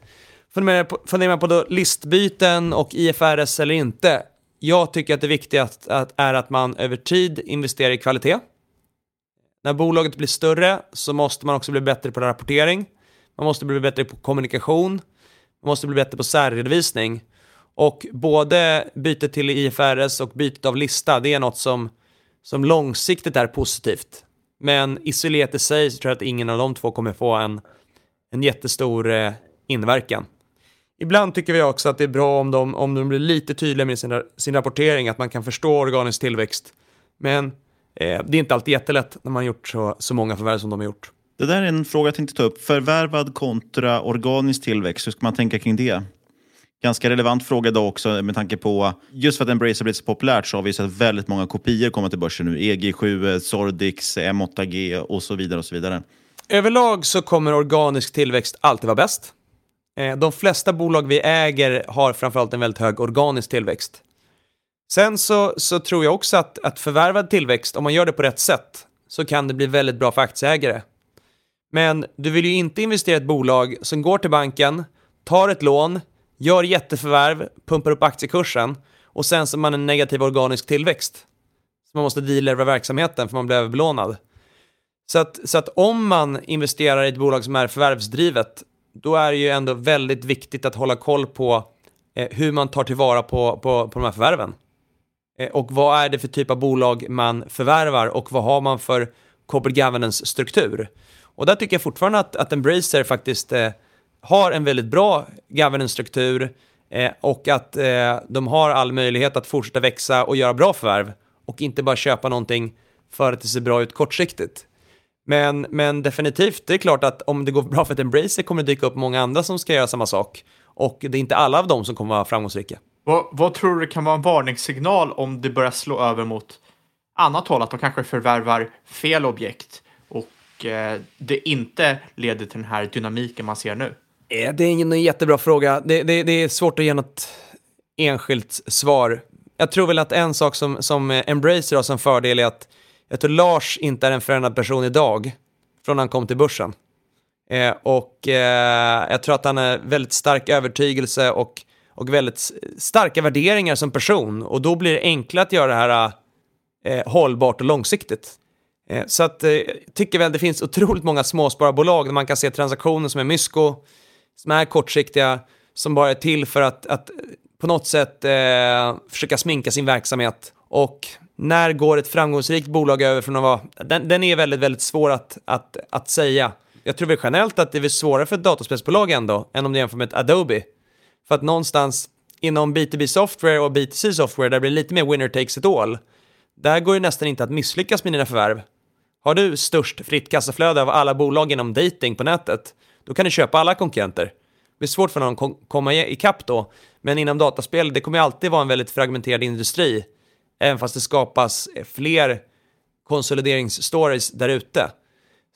Funderar man på, listbyten och IFRS eller inte? Jag tycker att det viktigaste att, är att man över tid investerar i kvalitet. När bolaget blir större så måste man också bli bättre på rapportering. Man måste bli bättre på kommunikation. Man måste bli bättre på särredovisning. Och både bytet till IFRS och bytet av lista, det är något som, som långsiktigt är positivt. Men isolerat i sig så tror jag att ingen av de två kommer få en, en jättestor eh, inverkan. Ibland tycker vi också att det är bra om de, om de blir lite tydliga med sin, sin rapportering, att man kan förstå organisk tillväxt. Men eh, det är inte alltid jättelätt när man gjort så, så många förvärv som de har gjort. Det där är en fråga jag tänkte ta upp. Förvärvad kontra organisk tillväxt, hur ska man tänka kring det? Ganska relevant fråga idag också med tanke på, just för att Embracer blivit så populärt så har vi sett väldigt många kopior komma till börsen nu. EG7, Sordix, M8G och så vidare och så vidare. Överlag så kommer organisk tillväxt alltid vara bäst. Eh, de flesta bolag vi äger har framförallt en väldigt hög organisk tillväxt. Sen så, så tror jag också att, att förvärvad tillväxt, om man gör det på rätt sätt, så kan det bli väldigt bra för aktieägare. Men du vill ju inte investera i ett bolag som går till banken, tar ett lån, gör jätteförvärv, pumpar upp aktiekursen och sen så har man en negativ organisk tillväxt. Så man måste delivera verksamheten för man blir överbelånad. Så att, så att om man investerar i ett bolag som är förvärvsdrivet, då är det ju ändå väldigt viktigt att hålla koll på eh, hur man tar tillvara på, på, på de här förvärven. Eh, och vad är det för typ av bolag man förvärvar och vad har man för corporate governance-struktur? Och där tycker jag fortfarande att, att Embracer faktiskt eh, har en väldigt bra governance-struktur eh, och att eh, de har all möjlighet att fortsätta växa och göra bra förvärv och inte bara köpa någonting för att det ser bra ut kortsiktigt. Men, men definitivt, det är klart att om det går bra för ett Embracer kommer det dyka upp många andra som ska göra samma sak. Och det är inte alla av dem som kommer vara framgångsrika. Vad, vad tror du kan vara en varningssignal om det börjar slå över mot annat håll? Att de kanske förvärvar fel objekt och eh, det inte leder till den här dynamiken man ser nu? Eh, det är ingen jättebra fråga. Det, det, det, är svårt att ge något enskilt svar. Jag tror väl att en sak som, som Embracer har som fördel är att jag tror Lars inte är en förändrad person idag från han kom till börsen. Eh, och eh, jag tror att han är väldigt stark övertygelse och, och väldigt starka värderingar som person. Och då blir det enklare att göra det här eh, hållbart och långsiktigt. Eh, så att eh, tycker väl det finns otroligt många småspararbolag där man kan se transaktioner som är mysko, som är kortsiktiga, som bara är till för att, att på något sätt eh, försöka sminka sin verksamhet. Och när går ett framgångsrikt bolag över från att vara... Den, den är väldigt, väldigt svår att, att, att säga. Jag tror väl generellt att det är svårare för ett dataspelsbolag ändå, än om du jämför med ett Adobe. För att någonstans inom B2B software och B2C software, där blir det lite mer winner takes it all. Där går det nästan inte att misslyckas med dina förvärv. Har du störst fritt kassaflöde av alla bolag inom dating på nätet, då kan du köpa alla konkurrenter. Det är svårt för någon att komma ikapp då, men inom dataspel, det kommer alltid vara en väldigt fragmenterad industri även fast det skapas fler konsolideringsstories där ute.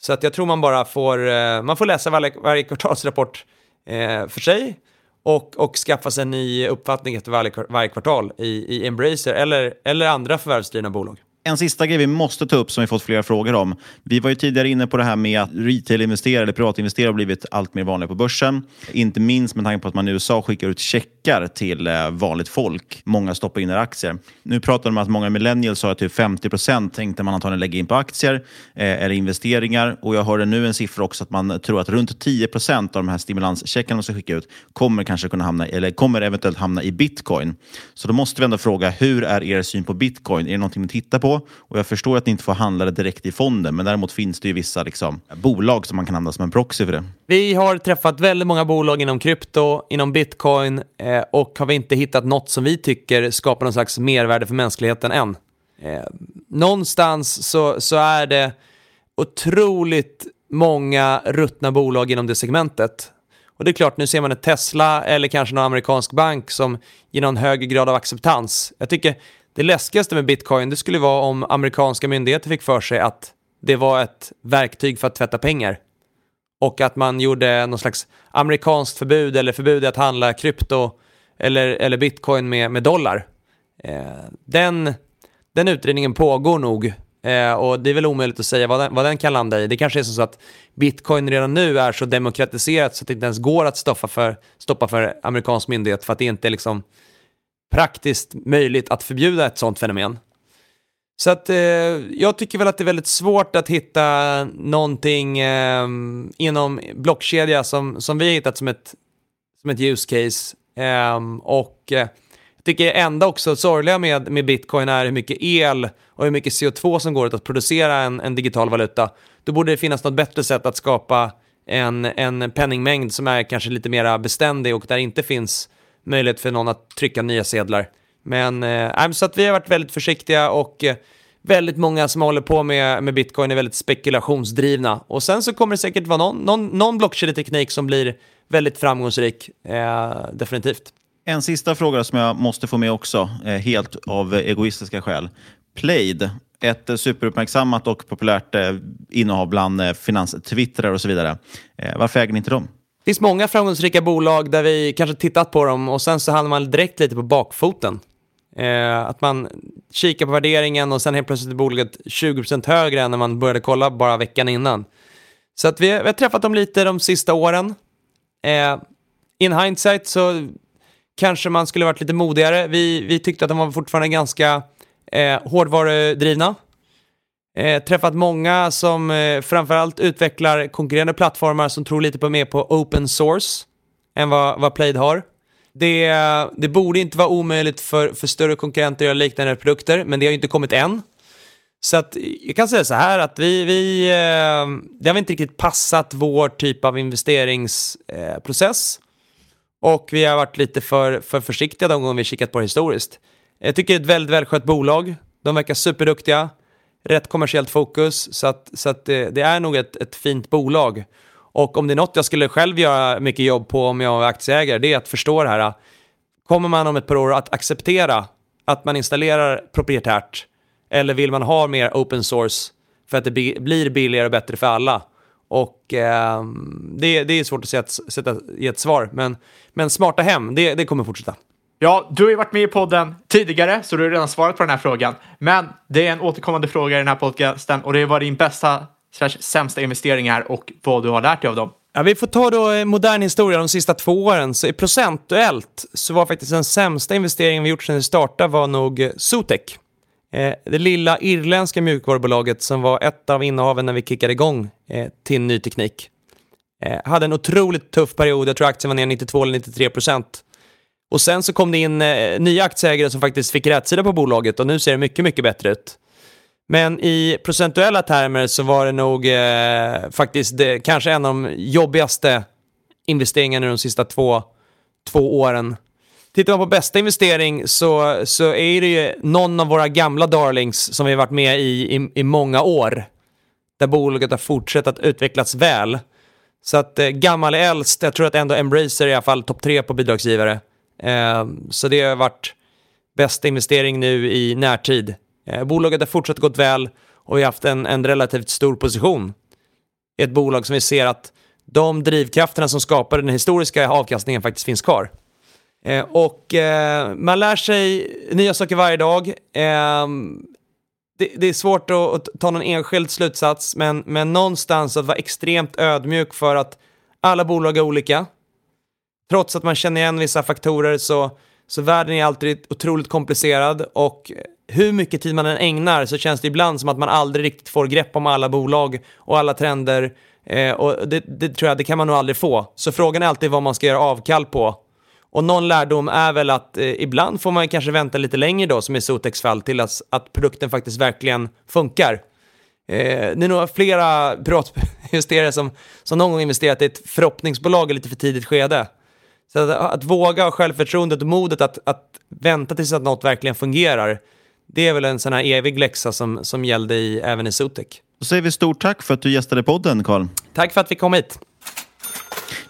Så att jag tror man bara får, eh, man får läsa varje, varje kvartalsrapport eh, för sig och, och skaffa sig en ny uppfattning efter varje, varje kvartal i, i Embracer eller, eller andra förvärvsdrivna bolag. En sista grej vi måste ta upp som vi fått flera frågor om. Vi var ju tidigare inne på det här med att retail-investerare eller privatinvesterare har blivit allt mer vanliga på börsen. Inte minst med tanke på att man i USA skickar ut checkar till eh, vanligt folk. Många stoppar in i aktier. Nu pratar de om att många millennials har typ 50 procent tänkte man antagligen lägga in på aktier eh, eller investeringar. Och jag hörde nu en siffra också att man tror att runt 10 procent av de här stimulanscheckarna man ska skicka ut kommer kanske kunna hamna, eller kommer eventuellt hamna i bitcoin. Så då måste vi ändå fråga, hur är er syn på bitcoin? Är det någonting ni tittar på? Och jag förstår att ni inte får handla det direkt i fonden, men däremot finns det ju vissa liksom, bolag som man kan använda som en proxy för det. Vi har träffat väldigt många bolag inom krypto, inom bitcoin eh, Eh, och har vi inte hittat något som vi tycker skapar någon slags mervärde för mänskligheten än. Eh, någonstans så, så är det otroligt många ruttna bolag inom det segmentet. Och det är klart, nu ser man ett Tesla eller kanske någon amerikansk bank som ger någon högre grad av acceptans. Jag tycker det läskigaste med bitcoin det skulle vara om amerikanska myndigheter fick för sig att det var ett verktyg för att tvätta pengar. Och att man gjorde någon slags amerikanskt förbud eller förbud att handla krypto eller, eller bitcoin med, med dollar. Eh, den, den utredningen pågår nog eh, och det är väl omöjligt att säga vad den, vad den kan landa i. Det kanske är så att bitcoin redan nu är så demokratiserat så att det inte ens går att stoppa för, stoppa för amerikansk myndighet för att det inte är liksom praktiskt möjligt att förbjuda ett sånt fenomen. Så att eh, jag tycker väl att det är väldigt svårt att hitta någonting eh, inom blockkedja som, som vi har hittat som ett, som ett use case. Eh, och eh, jag tycker enda också sorgliga med, med bitcoin är hur mycket el och hur mycket CO2 som går åt att producera en, en digital valuta. Då borde det finnas något bättre sätt att skapa en, en penningmängd som är kanske lite mer beständig och där det inte finns möjlighet för någon att trycka nya sedlar. Men eh, så att vi har varit väldigt försiktiga och eh, väldigt många som håller på med, med bitcoin är väldigt spekulationsdrivna. Och sen så kommer det säkert vara någon, någon, någon blockkedjeteknik som blir väldigt framgångsrik, eh, definitivt. En sista fråga som jag måste få med också, eh, helt av egoistiska skäl. Plaid, ett superuppmärksammat och populärt eh, innehav bland eh, finanstwittrar och så vidare. Eh, varför äger ni inte dem? Det finns många framgångsrika bolag där vi kanske tittat på dem och sen så hamnar man direkt lite på bakfoten. Eh, att man kikar på värderingen och sen helt plötsligt är bolaget 20% högre än när man började kolla bara veckan innan. Så att vi, vi har träffat dem lite de sista åren. Eh, in hindsight så kanske man skulle varit lite modigare. Vi, vi tyckte att de var fortfarande ganska eh, hårdvarudrivna. Eh, träffat många som eh, framförallt utvecklar konkurrerande plattformar som tror lite på mer på open source än vad, vad Plaid har. Det, det borde inte vara omöjligt för, för större konkurrenter att göra liknande produkter, men det har ju inte kommit än. Så att jag kan säga så här att vi, vi eh, det har inte riktigt passat vår typ av investeringsprocess. Eh, Och vi har varit lite för, för försiktiga de gånger vi kikat på det historiskt. Jag tycker det är ett väldigt välskött bolag. De verkar superduktiga rätt kommersiellt fokus. Så att, så att det, det, är nog ett, ett fint bolag. Och om det är något jag skulle själv göra mycket jobb på om jag är aktieägare, det är att förstå det här. Kommer man om ett par år att acceptera att man installerar proprietärt? Eller vill man ha mer open source för att det blir billigare och bättre för alla? Och eh, det, det är svårt att sätta, sätta ett svar, men, men smarta hem, det, det kommer fortsätta. Ja, du har ju varit med i podden tidigare, så du har redan svarat på den här frågan. Men det är en återkommande fråga i den här podcasten och det är vad din bästa sämsta investeringar och vad du har lärt dig av dem. Ja, vi får ta då eh, modern historia de sista två åren. Så procentuellt så var faktiskt den sämsta investeringen vi gjort sedan vi startade var nog eh, Sotec. Eh, det lilla irländska mjukvarubolaget som var ett av innehaven när vi kickade igång eh, till ny teknik. Eh, hade en otroligt tuff period, jag tror aktien var ner 92 eller 93 procent. Och sen så kom det in eh, nya aktieägare som faktiskt fick rätsida på bolaget och nu ser det mycket, mycket bättre ut. Men i procentuella termer så var det nog eh, faktiskt det, kanske en av de jobbigaste investeringarna de sista två, två åren. Tittar man på bästa investering så, så är det ju någon av våra gamla darlings som vi har varit med i, i, i många år. Där bolaget har fortsatt att utvecklas väl. Så att eh, gammal är äldst, jag tror att ändå Embracer är i alla fall topp tre på bidragsgivare. Eh, så det har varit bästa investering nu i närtid. Eh, bolaget har fortsatt gått väl och vi har haft en, en relativt stor position i ett bolag som vi ser att de drivkrafterna som skapar den historiska avkastningen faktiskt finns kvar. Eh, och eh, man lär sig nya saker varje dag. Eh, det, det, är svårt att, att, ta någon enskild slutsats, men, men någonstans att vara extremt ödmjuk för att alla bolag är olika. Trots att man känner igen vissa faktorer så, så världen är alltid otroligt komplicerad och hur mycket tid man än ägnar så känns det ibland som att man aldrig riktigt får grepp om alla bolag och alla trender. Eh, och det, det, tror jag, det kan man nog aldrig få. Så frågan är alltid vad man ska göra avkall på. Och någon lärdom är väl att eh, ibland får man kanske vänta lite längre då, som i Sotex fall, till att, att produkten faktiskt verkligen funkar. Eh, det är nog flera privatinvesterare som, som någon gång investerat i ett förhoppningsbolag i lite för tidigt skede. Så att, att våga ha självförtroendet och modet att, att vänta tills att något verkligen fungerar, det är väl en sån här evig läxa som, som gällde i, även i Sotec. Då säger vi stort tack för att du gästade podden, Karl. Tack för att vi kom hit.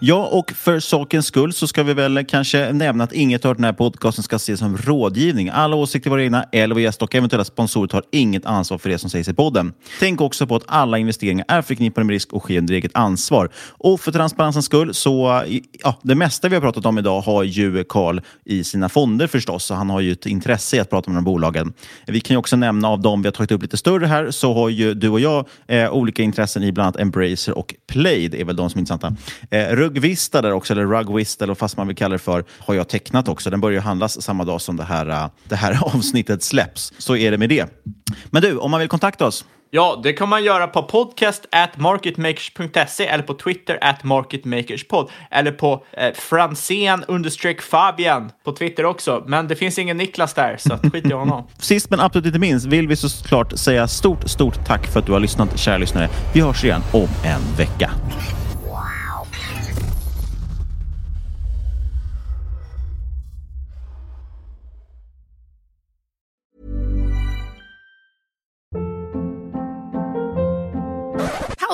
Ja, och för sakens skull så ska vi väl kanske nämna att inget av den här podcasten ska ses som rådgivning. Alla åsikter våra egna eller vår gäst och eventuella sponsorer tar inget ansvar för det som sägs i podden. Tänk också på att alla investeringar är förknippade med risk och sker under eget ansvar. Och för transparensens skull så, ja, det mesta vi har pratat om idag har ju Karl i sina fonder förstås, så han har ju ett intresse i att prata med de bolagen. Vi kan ju också nämna av dem vi har tagit upp lite större här, så har ju du och jag eh, olika intressen i bland annat Embracer och Play. Det är väl de som är intressanta. Eh, Rugvista där också, eller Rugvista, eller vad fast man vill kalla det för, har jag tecknat också. Den börjar handlas samma dag som det här, äh, det här avsnittet släpps. Så är det med det. Men du, om man vill kontakta oss? Ja, det kan man göra på podcast at marketmakers.se eller på Twitter at marketmakerspod eller på eh, Franzén understreck Fabian på Twitter också. Men det finns ingen Niklas där, så skit i honom. Sist men absolut inte minst vill vi såklart säga stort, stort tack för att du har lyssnat, kära lyssnare. Vi hörs igen om en vecka.